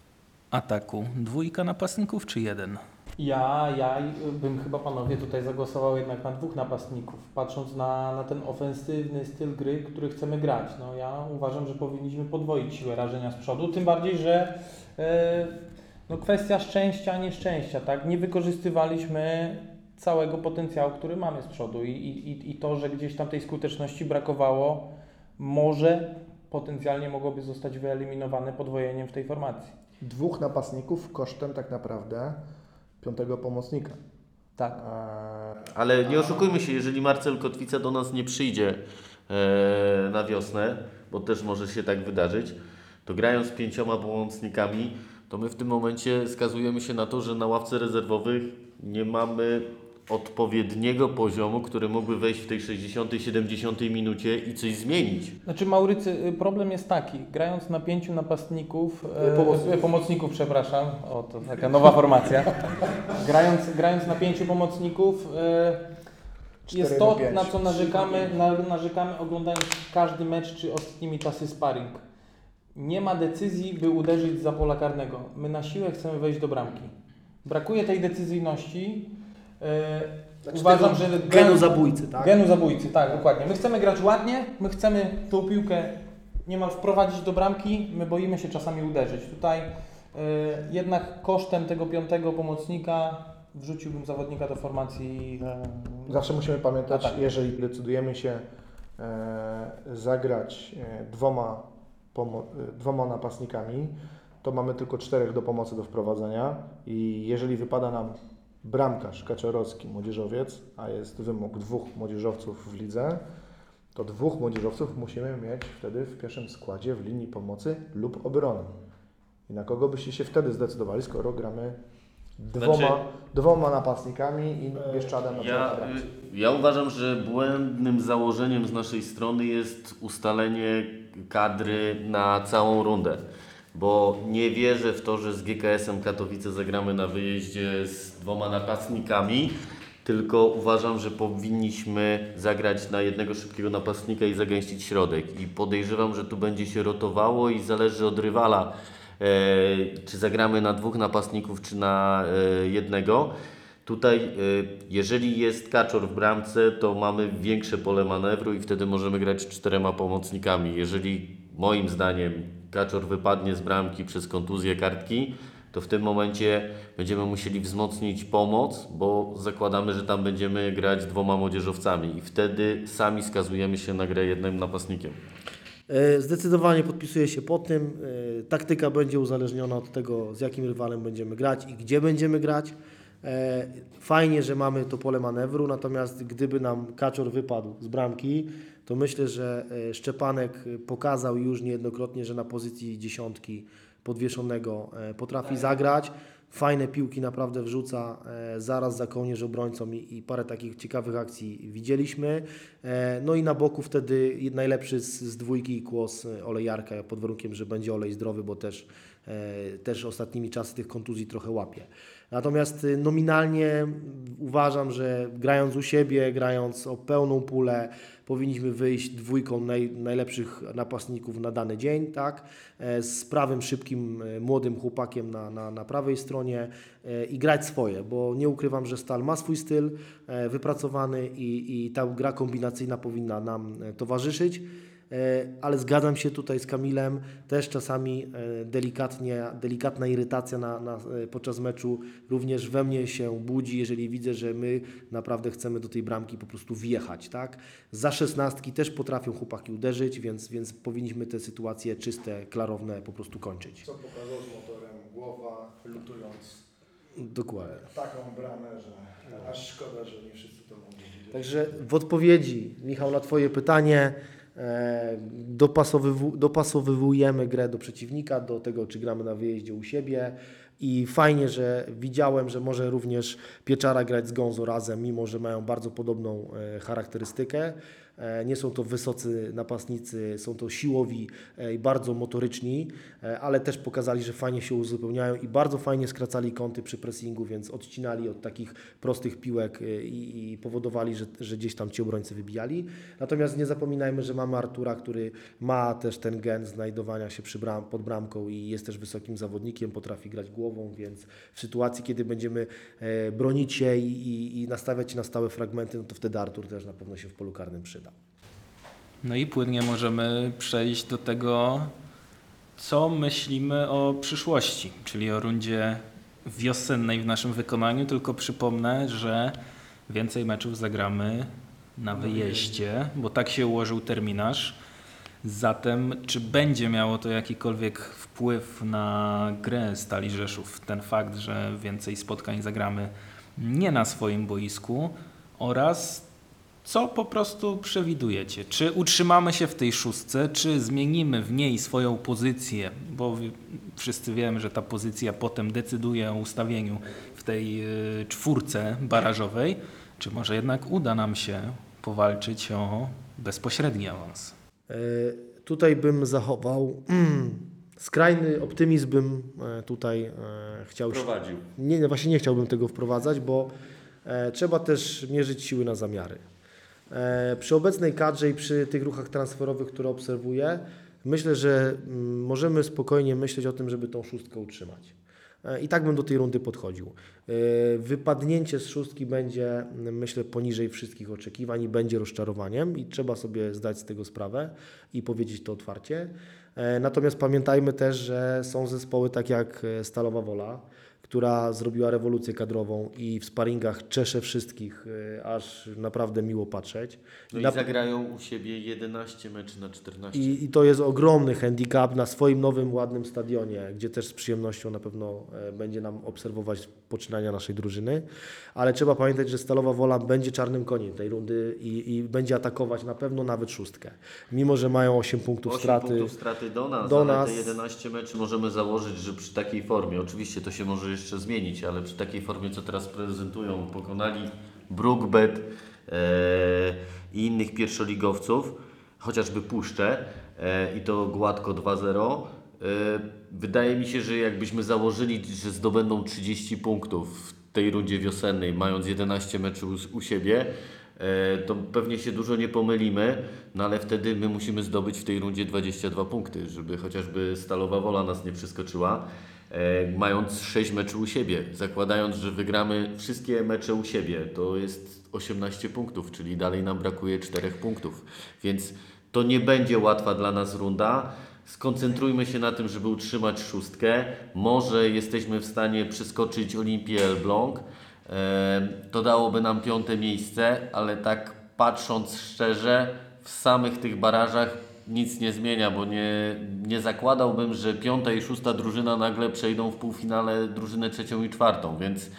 ataku dwójka napastników, czy jeden? Ja, ja bym chyba panowie tutaj zagłosował jednak na dwóch napastników, patrząc na, na ten ofensywny styl gry, który chcemy grać. No, ja uważam, że powinniśmy podwoić siłę rażenia z przodu, tym bardziej, że e, no, kwestia szczęścia, nieszczęścia, tak? Nie wykorzystywaliśmy całego potencjału, który mamy z przodu i, i, i to, że gdzieś tam tej skuteczności brakowało, może potencjalnie mogłoby zostać wyeliminowane podwojeniem w tej formacji. Dwóch napastników kosztem tak naprawdę piątego pomocnika. Tak. Eee, Ale nie oszukujmy się, jeżeli Marcel Kotwica do nas nie przyjdzie e, na wiosnę, bo też może się tak wydarzyć, to grając z pięcioma pomocnikami, to my w tym momencie skazujemy się na to, że na ławce rezerwowych nie mamy odpowiedniego poziomu, który mógłby wejść w tej 60-70 minucie i coś zmienić. Znaczy Maurycy, y, problem jest taki, grając na pięciu napastników, e, Pomocników. e, pomocników, przepraszam, o to taka nowa formacja, grając, grając na pięciu pomocników, e, jest to, na co narzekamy, na, narzekamy oglądając każdy mecz czy ostatnimi czasy sparring. Nie ma decyzji, by uderzyć za pola karnego. My na siłę chcemy wejść do bramki. Brakuje tej decyzyjności. E, Znaczy uważam, że genu grając- zabójcy, tak? Genu zabójcy, tak, dokładnie. My chcemy grać ładnie, my chcemy tą piłkę niemal wprowadzić do bramki, my boimy się czasami uderzyć. Tutaj y, jednak kosztem tego piątego pomocnika wrzuciłbym zawodnika do formacji. y, Zawsze musimy pamiętać, No tak. jeżeli decydujemy się e, zagrać e, dwoma, pomo- e, dwoma napastnikami, to mamy tylko czterech do pomocy do wprowadzenia i jeżeli wypada nam bramkarz kaczorowski, młodzieżowiec, a jest wymóg dwóch młodzieżowców w lidze, to dwóch młodzieżowców musimy mieć wtedy w pierwszym składzie w linii pomocy lub obrony. I na kogo byście się wtedy zdecydowali, skoro gramy dwoma, Znaczy- dwoma napastnikami i Bieszczadem na Ja, ja uważam, że błędnym założeniem z naszej strony jest ustalenie kadry na całą rundę. Bo nie wierzę w to, że z GKS-em Katowice zagramy na wyjeździe z dwoma napastnikami, tylko uważam, że powinniśmy zagrać na jednego szybkiego napastnika i zagęścić środek. I podejrzewam, że tu będzie się rotowało i zależy od rywala, e, czy zagramy na dwóch napastników, czy na e, jednego. Tutaj, y, jeżeli jest kaczor w bramce, to mamy większe pole manewru i wtedy możemy grać czterema pomocnikami. Jeżeli moim zdaniem kaczor wypadnie z bramki przez kontuzję kartki, to w tym momencie będziemy musieli wzmocnić pomoc, bo zakładamy, że tam będziemy grać dwoma młodzieżowcami i wtedy sami skazujemy się na grę jednym napastnikiem. E, Zdecydowanie podpisuję się pod tym. E, Taktyka będzie uzależniona od tego, z jakim rywalem będziemy grać i gdzie będziemy grać. E, Fajnie, że mamy to pole manewru, natomiast gdyby nam Kaczor wypadł z bramki, to myślę, że Szczepanek pokazał już niejednokrotnie, że na pozycji dziesiątki podwieszonego e, potrafi zagrać. Fajne piłki naprawdę wrzuca e, zaraz za kołnierz obrońcą i, i parę takich ciekawych akcji widzieliśmy. E, no i na boku wtedy najlepszy z, z dwójki kłos Olejarka pod warunkiem, że będzie Olej zdrowy, bo też, też ostatnimi czasy tych kontuzji trochę łapie. Natomiast nominalnie uważam, że grając u siebie, grając o pełną pulę, powinniśmy wyjść dwójką naj, najlepszych napastników na dany dzień, tak? E, Z prawym, szybkim, e, młodym chłopakiem na, na, na prawej stronie e, i grać swoje, bo nie ukrywam, że Stal ma swój styl wypracowany i, i ta gra kombinacyjna powinna nam towarzyszyć. E, ale zgadzam się tutaj z Kamilem, też czasami e, delikatnie, delikatna irytacja na, na, e, podczas meczu również we mnie się budzi, jeżeli widzę, że my naprawdę chcemy do tej bramki po prostu wjechać, tak? Za szesnastki też potrafią chłopaki uderzyć, więc, więc powinniśmy te sytuacje czyste, klarowne po prostu kończyć. Co pokazał z motorem głowa, lutując Dokładnie. taką bramę, że aż szkoda, że nie wszyscy to mogli widzieć. Także w odpowiedzi, Michał, na Twoje pytanie, dopasowywu, dopasowywujemy grę do przeciwnika, do tego, czy gramy na wyjeździe u siebie. I fajnie, że widziałem, że może również Pieczara grać z Gonzo razem, mimo że mają bardzo podobną e, charakterystykę. E, Nie są to wysocy napastnicy, są to siłowi e, i bardzo motoryczni, e, ale też pokazali, że fajnie się uzupełniają i bardzo fajnie skracali kąty przy pressingu, więc odcinali od takich prostych piłek i, i powodowali, że, że gdzieś tam ci obrońcy wybijali. Natomiast nie zapominajmy, że mamy Artura, który ma też ten gen znajdowania się przy bram, pod bramką i jest też wysokim zawodnikiem, potrafi grać głową, więc w sytuacji, kiedy będziemy bronić się i, i, i nastawiać się na stałe fragmenty, no to wtedy Artur też na pewno się w polu karnym przyda. No i płynnie możemy przejść do tego, co myślimy o przyszłości, czyli o rundzie wiosennej w naszym wykonaniu. Tylko przypomnę, że więcej meczów zagramy na wyjeździe, bo tak się ułożył terminarz. Zatem, czy będzie miało to jakikolwiek wpływ na grę Stali Rzeszów? Ten fakt, że więcej spotkań zagramy nie na swoim boisku oraz co po prostu przewidujecie? Czy utrzymamy się w tej szóstce, czy zmienimy w niej swoją pozycję? Bo wszyscy wiemy, że ta pozycja potem decyduje o ustawieniu w tej y, czwórce barażowej. Czy może jednak uda nam się powalczyć o bezpośredni awans? E, Tutaj bym zachował skrajny optymizm, bym e, tutaj e, chciał. Prowadził. Nie, nie, właśnie nie chciałbym tego wprowadzać, bo trzeba też mierzyć siły na zamiary. E, przy obecnej kadrze i przy tych ruchach transferowych, które obserwuję, myślę, że mm, możemy spokojnie myśleć o tym, żeby tą szóstkę utrzymać. E, I tak bym do tej rundy podchodził. E, Wypadnięcie z szóstki będzie, mm, myślę, poniżej wszystkich oczekiwań i będzie rozczarowaniem i trzeba sobie zdać z tego sprawę i powiedzieć to otwarcie. Natomiast pamiętajmy też, że są zespoły tak jak Stalowa Wola, która zrobiła rewolucję kadrową i w sparingach czesze wszystkich, e, aż naprawdę miło patrzeć. No i zagrają u siebie 11 meczy na 14. i, I to jest ogromny handicap na swoim nowym, ładnym stadionie, gdzie też z przyjemnością na pewno e, będzie nam obserwować poczynania naszej drużyny. Ale trzeba pamiętać, że Stalowa Wola będzie czarnym koniem tej rundy i, i będzie atakować na pewno nawet szóstkę. Mimo, że mają 8 punktów 8 straty. punktów straty do nas, do ale nas. te 11 meczy możemy założyć, że przy takiej formie, oczywiście to się może jeszcze zmienić, ale przy takiej formie, co teraz prezentują, pokonali Brookbet e, i innych pierwszoligowców, chociażby Puszczę e, i to gładko 2-0. E, wydaje mi się, że jakbyśmy założyli, że zdobędą 30 punktów w tej rundzie wiosennej, mając 11 meczów u, siebie, e, to pewnie się dużo nie pomylimy, no ale wtedy my musimy zdobyć w tej rundzie 22 punkty, żeby chociażby Stalowa Wola nas nie przeskoczyła, e, mając 6 meczów u siebie, zakładając, że wygramy wszystkie mecze u siebie, to jest 18 punktów, czyli dalej nam brakuje 4 punktów, więc to nie będzie łatwa dla nas runda. Skoncentrujmy się na tym, żeby utrzymać szóstkę. Może jesteśmy w stanie przeskoczyć Olimpię Elbląg. To dałoby nam piąte miejsce, ale tak patrząc szczerze, w samych tych barażach nic nie zmienia, bo nie, nie zakładałbym, że piąta i szósta drużyna nagle przejdą w półfinale drużynę trzecią i czwartą, więc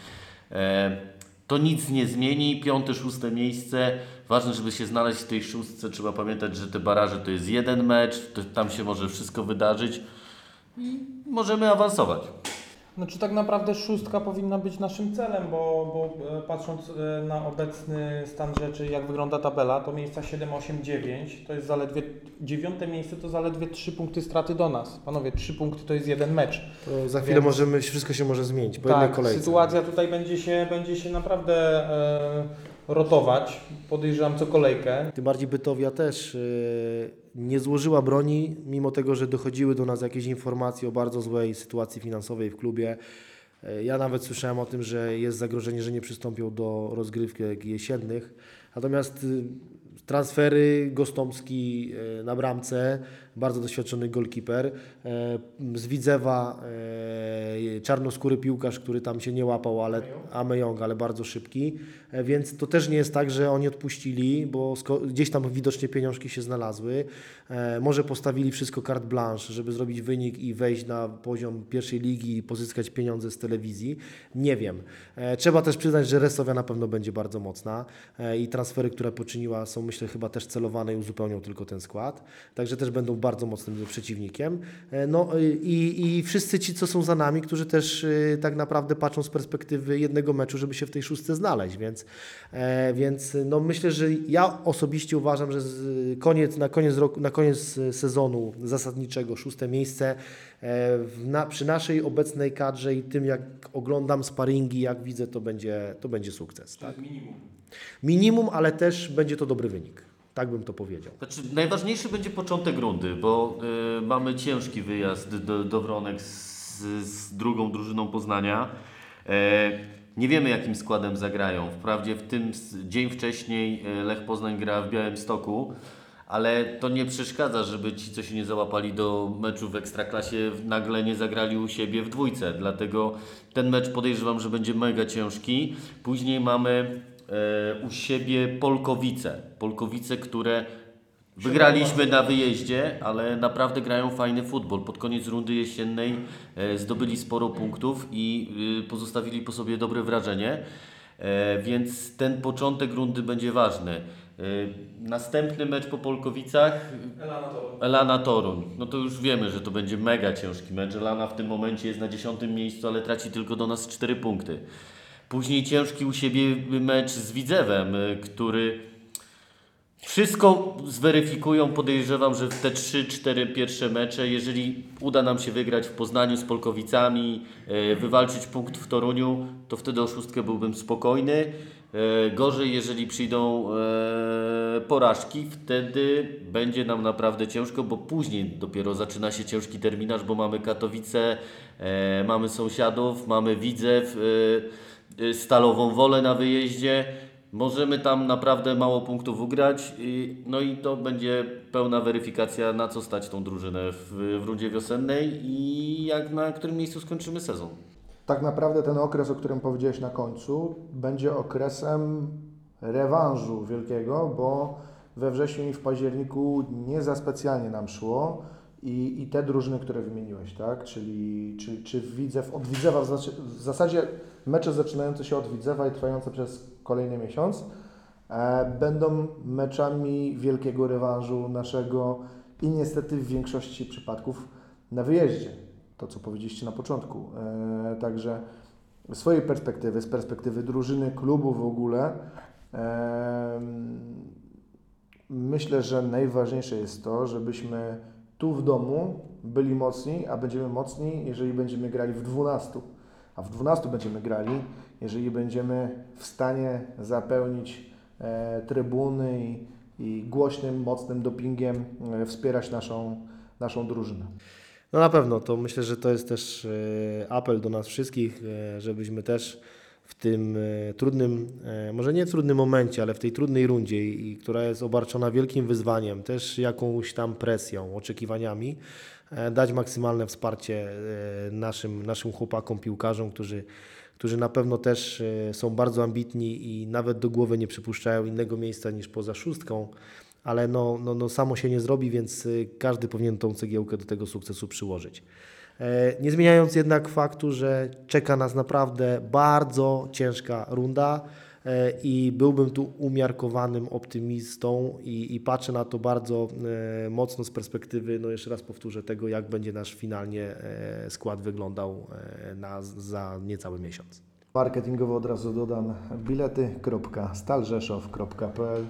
to nic nie zmieni. Piąte, szóste miejsce. Ważne, żeby się znaleźć w tej szóstce. Trzeba pamiętać, że te baraże to jest jeden mecz, to, tam się może wszystko wydarzyć i możemy awansować. Znaczy tak naprawdę szóstka powinna być naszym celem, bo, bo e, patrząc e, na obecny stan rzeczy, jak wygląda tabela, to miejsca 7, 8, 9 to jest zaledwie, dziewiąte miejsce to zaledwie 3 punkty straty do nas. Panowie, 3 punkty to jest jeden mecz. To za chwilę Więc- możemy, wszystko się może zmienić po jednej Tak, kolejce. sytuacja tutaj będzie się, będzie się naprawdę e, rotować, podejrzewam co kolejkę. Tym bardziej Bytowia też yy, nie złożyła broni, mimo tego, że dochodziły do nas jakieś informacje o bardzo złej sytuacji finansowej w klubie. Yy, Ja nawet słyszałem o tym, że jest zagrożenie, że nie przystąpią do rozgrywek jesiennych. Natomiast yy, transfery Gostomski na bramce, bardzo doświadczony golkiper. yy, Z Widzewa yy, czarnoskóry piłkarz, który tam się nie łapał, ale Ameyong, ale bardzo szybki. E, Więc to też nie jest tak, że oni odpuścili, bo gdzieś tam widocznie pieniążki się znalazły. E, może postawili wszystko carte blanche, żeby zrobić wynik i wejść na poziom pierwszej ligi i pozyskać pieniądze z telewizji. Nie wiem. E, trzeba też przyznać, że Resowia na pewno będzie bardzo mocna e, i transfery, które poczyniła są myślę chyba też celowane i uzupełnią tylko ten skład. Także też będą bardzo mocnym przeciwnikiem. E, No y, i, i wszyscy ci, co są za nami, którzy też y, tak naprawdę patrzą z perspektywy jednego meczu, żeby się w tej szóstce znaleźć, więc, e, więc no myślę, że ja osobiście uważam, że koniec, na, koniec roku, na koniec sezonu zasadniczego szóste miejsce e, na, przy naszej obecnej kadrze i tym jak oglądam sparingi, jak widzę, to będzie, to będzie sukces. Tak? minimum. Minimum, ale też będzie to dobry wynik. Tak bym to powiedział. Znaczy, najważniejszy będzie początek rundy, bo y, mamy ciężki wyjazd do, do Wronek z, z drugą drużyną Poznania. E, nie wiemy, jakim składem zagrają. Wprawdzie w tym dzień wcześniej e, Lech Poznań gra w Białymstoku, ale to nie przeszkadza, żeby ci, co się nie załapali do meczu w Ekstraklasie, nagle nie zagrali u siebie w dwójce. Dlatego ten mecz podejrzewam, że będzie mega ciężki. Później mamy u siebie Polkowice. Polkowice, które Wygraliśmy na wyjeździe, ale naprawdę grają fajny futbol. Pod koniec rundy jesiennej e, zdobyli sporo punktów i y, pozostawili po sobie dobre wrażenie, e, więc ten początek rundy będzie ważny. E, Następny mecz po Polkowicach Elana Toruń. No to już wiemy, że to będzie mega ciężki mecz. Elana w tym momencie jest na dziesiątym miejscu, ale traci tylko do nas 4 punkty. Później ciężki u siebie mecz z Widzewem, y, który wszystko zweryfikują. Podejrzewam, że te 3-4 pierwsze mecze, jeżeli uda nam się wygrać w Poznaniu z Polkowicami, e, wywalczyć punkt w Toruniu, to wtedy o szóstkę byłbym spokojny. E, Gorzej, jeżeli przyjdą porażki, wtedy będzie nam naprawdę ciężko, bo później dopiero zaczyna się ciężki terminarz, bo mamy Katowice, mamy sąsiadów, mamy Widzew, Stalową Wolę na wyjeździe. Możemy tam naprawdę mało punktów ugrać, no i to będzie pełna weryfikacja, na co stać tą drużynę w, w rundzie wiosennej i jak na którym miejscu skończymy sezon. Tak naprawdę ten okres, o którym powiedziałeś na końcu, będzie okresem rewanżu wielkiego, bo we wrześniu i w październiku nie za specjalnie nam szło i, i te drużyny, które wymieniłeś, tak? Czyli czy, czy Widzew, od Widzewa w, zasadzie- w zasadzie mecze zaczynające się od Widzewa i trwające przez kolejny miesiąc e, będą meczami wielkiego rewanżu naszego i niestety w większości przypadków na wyjeździe. To, co powiedzieliście na początku. E, także z swojej perspektywy, z perspektywy drużyny, klubu w ogóle, em, myślę, że najważniejsze jest to, żebyśmy tu w domu byli mocni, a będziemy mocni, jeżeli będziemy grali w 12. A w 12 będziemy grali, jeżeli będziemy w stanie zapełnić e, trybuny i, i głośnym, mocnym dopingiem e, wspierać naszą, naszą drużynę. No na pewno, to myślę, że to jest też e, apel do nas wszystkich, e, żebyśmy też w tym e, trudnym, e, może nie trudnym momencie, ale w tej trudnej rundzie, i, która jest obarczona wielkim wyzwaniem, też jakąś tam presją, oczekiwaniami, e, dać maksymalne wsparcie naszym, naszym chłopakom, piłkarzom, którzy, którzy na pewno też są bardzo ambitni i nawet do głowy nie przypuszczają innego miejsca niż poza szóstką ale no, no, no samo się nie zrobi, więc każdy powinien tą cegiełkę do tego sukcesu przyłożyć. E, Nie zmieniając jednak faktu, że czeka nas naprawdę bardzo ciężka runda e, i byłbym tu umiarkowanym optymistą i, i patrzę na to bardzo e, mocno z perspektywy, no jeszcze raz powtórzę, tego jak będzie nasz finalnie skład wyglądał na, za niecały miesiąc. Marketingowo od razu dodam bilety.stalrzeszow.pl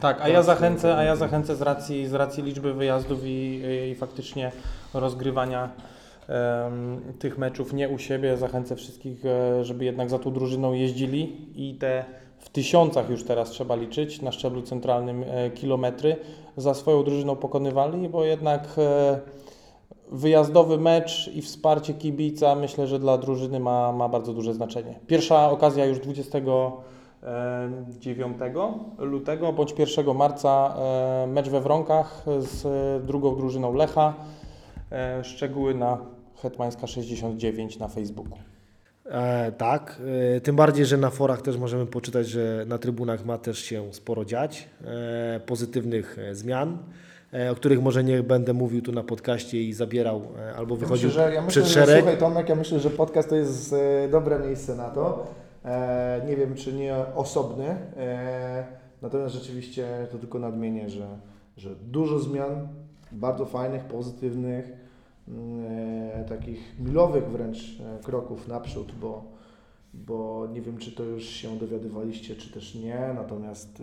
Tak, a ja zachęcę, a ja zachęcę z racji, z racji liczby wyjazdów i, i faktycznie rozgrywania tych meczów nie u siebie. Zachęcę wszystkich, e, żeby jednak za tą drużyną jeździli i te w tysiącach już teraz trzeba liczyć na szczeblu centralnym e, kilometry za swoją drużyną pokonywali, bo jednak e, wyjazdowy mecz i wsparcie kibica myślę, że dla drużyny ma, ma bardzo duże znaczenie. Pierwsza okazja już 29 lutego bądź 1 marca e, mecz we Wronkach z drugą drużyną Lecha. E, Szczegóły na Hetmańska 69 na Facebooku. E, tak, e, tym bardziej, że na forach też możemy poczytać, że na trybunach ma też się sporo dziać, e, pozytywnych e, zmian, e, o których może nie będę mówił tu na podcaście i zabierał e, albo wychodził Myślę, że, ja myślę, przed że, szereg. słuchaj Tomek, ja myślę, że podcast to jest e, dobre miejsce na to. E, nie wiem, czy nie osobny, e, natomiast rzeczywiście to tylko nadmienię, że, że dużo zmian, bardzo fajnych, pozytywnych, e, takich milowych wręcz kroków naprzód, bo, bo nie wiem, czy to już się dowiadywaliście, czy też nie, natomiast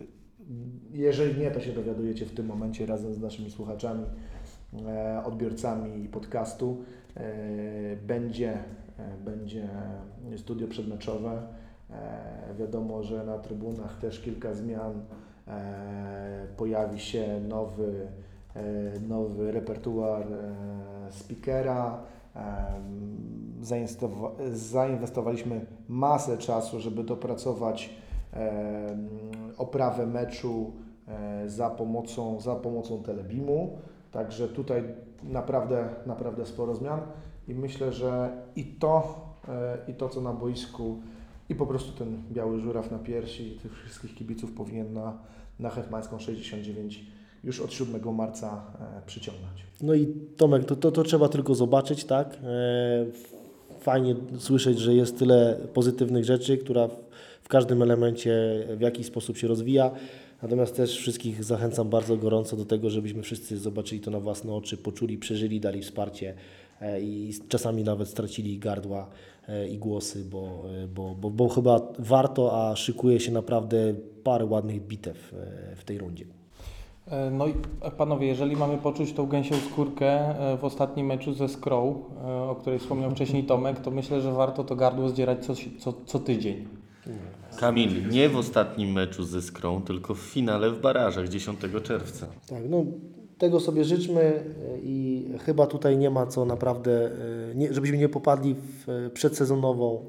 jeżeli nie, to się dowiadujecie w tym momencie razem z naszymi słuchaczami, odbiorcami podcastu. Będzie, będzie studio przedmeczowe. E, Wiadomo, że na trybunach też kilka zmian. E, Pojawi się nowy, e, nowy repertuar speakera. Zainwestowaliśmy masę czasu, żeby dopracować oprawę meczu za pomocą, za pomocą Telebimu. Także tutaj naprawdę, naprawdę sporo zmian i myślę, że i to, i to co na boisku, i po prostu ten biały żuraw na piersi tych wszystkich kibiców powinien na, na Hetmańską 69 już od 7 marca e, przyciągnąć. No i Tomek, to, to, to trzeba tylko zobaczyć, tak? E, Fajnie słyszeć, że jest tyle pozytywnych rzeczy, która w, w każdym elemencie w jakiś sposób się rozwija. Natomiast też wszystkich zachęcam bardzo gorąco do tego, żebyśmy wszyscy zobaczyli to na własne oczy, poczuli, przeżyli, dali wsparcie i czasami nawet stracili gardła e, i głosy, bo, e, bo, bo, bo chyba warto, a szykuje się naprawdę parę ładnych bitew e, w tej rundzie. E, No i e, panowie, jeżeli mamy poczuć tą gęsią skórkę e, w ostatnim meczu ze Skrą, e, o której wspomniał wcześniej Tomek, to myślę, że warto to gardło zdzierać co, co, co tydzień. Kamil, nie w ostatnim meczu ze Skrą, tylko w finale w barażach 10 czerwca. Tak, no tego sobie życzmy e, i chyba tutaj nie ma co naprawdę, e, żebyśmy nie popadli w e, przedsezonową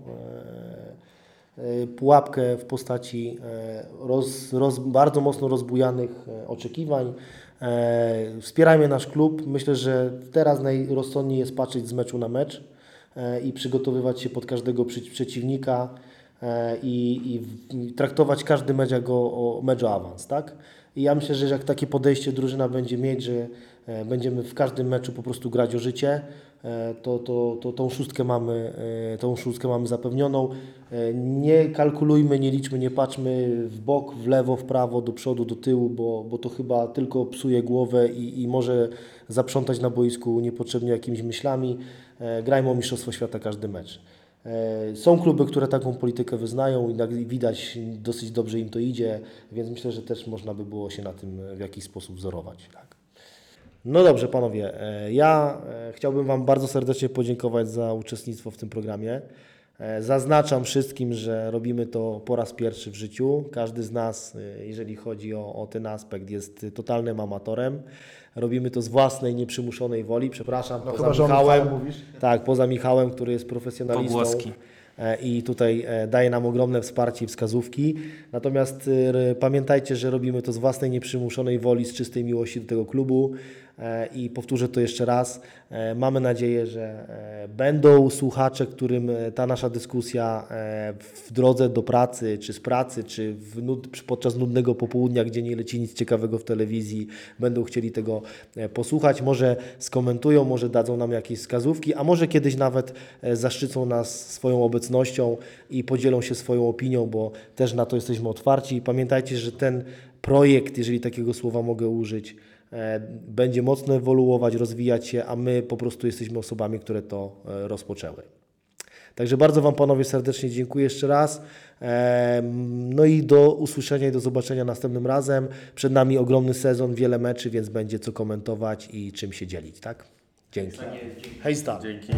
pułapkę w postaci roz, roz, bardzo mocno rozbujanych oczekiwań. Wspierajmy nasz klub. Myślę, że teraz najrozsądniej jest patrzeć z meczu na mecz i przygotowywać się pod każdego przeciwnika i, i, traktować każdy mecz jako mecz o awans, tak? I ja myślę, że jak takie podejście drużyna będzie mieć, że e, będziemy w każdym meczu po prostu grać o życie, e, to, to, to tą szóstkę mamy, e, tą szóstkę mamy zapewnioną. Nie kalkulujmy, nie liczmy, nie patrzmy w bok, w lewo, w prawo, do przodu, do tyłu, bo, bo to chyba tylko psuje głowę i, i może zaprzątać na boisku niepotrzebnie jakimiś myślami. Grajmy o Mistrzostwo Świata każdy mecz. E, Są kluby, które taką politykę wyznają i widać dosyć dobrze im to idzie, więc myślę, że też można by było się na tym w jakiś sposób wzorować. Tak. No dobrze, panowie, e, ja e, chciałbym Wam bardzo serdecznie podziękować za uczestnictwo w tym programie. Zaznaczam wszystkim, że robimy to po raz pierwszy w życiu. Każdy z nas, jeżeli chodzi o, o ten aspekt, jest totalnym amatorem. Robimy to z własnej, nieprzymuszonej woli. Przepraszam, No poza Michałem. Tak, poza Michałem, który jest profesjonalistą. Pogłoski. e, I tutaj e, daje nam ogromne wsparcie i wskazówki. Natomiast e, pamiętajcie, że robimy to z własnej nieprzymuszonej woli, z czystej miłości do tego klubu. E, I powtórzę to jeszcze raz. E, Mamy nadzieję, że e, będą słuchacze, którym ta nasza dyskusja w drodze do pracy, czy z pracy, czy nud, podczas nudnego popołudnia, gdzie nie leci nic ciekawego w telewizji, będą chcieli tego posłuchać. Może skomentują, może dadzą nam jakieś wskazówki, a może kiedyś nawet zaszczycą nas swoją obecnością i podzielą się swoją opinią, bo też na to jesteśmy otwarci. Pamiętajcie, że ten projekt, jeżeli takiego słowa mogę użyć, będzie mocno ewoluować, rozwijać się, a my po prostu jesteśmy osobami, które to e, rozpoczęły. Także bardzo Wam panowie serdecznie dziękuję jeszcze raz. Em, No i do usłyszenia i do zobaczenia następnym razem. Przed nami ogromny sezon, wiele meczy, więc będzie co komentować i czym się dzielić, tak? Dzięki. Hej, Stan. Dzięki.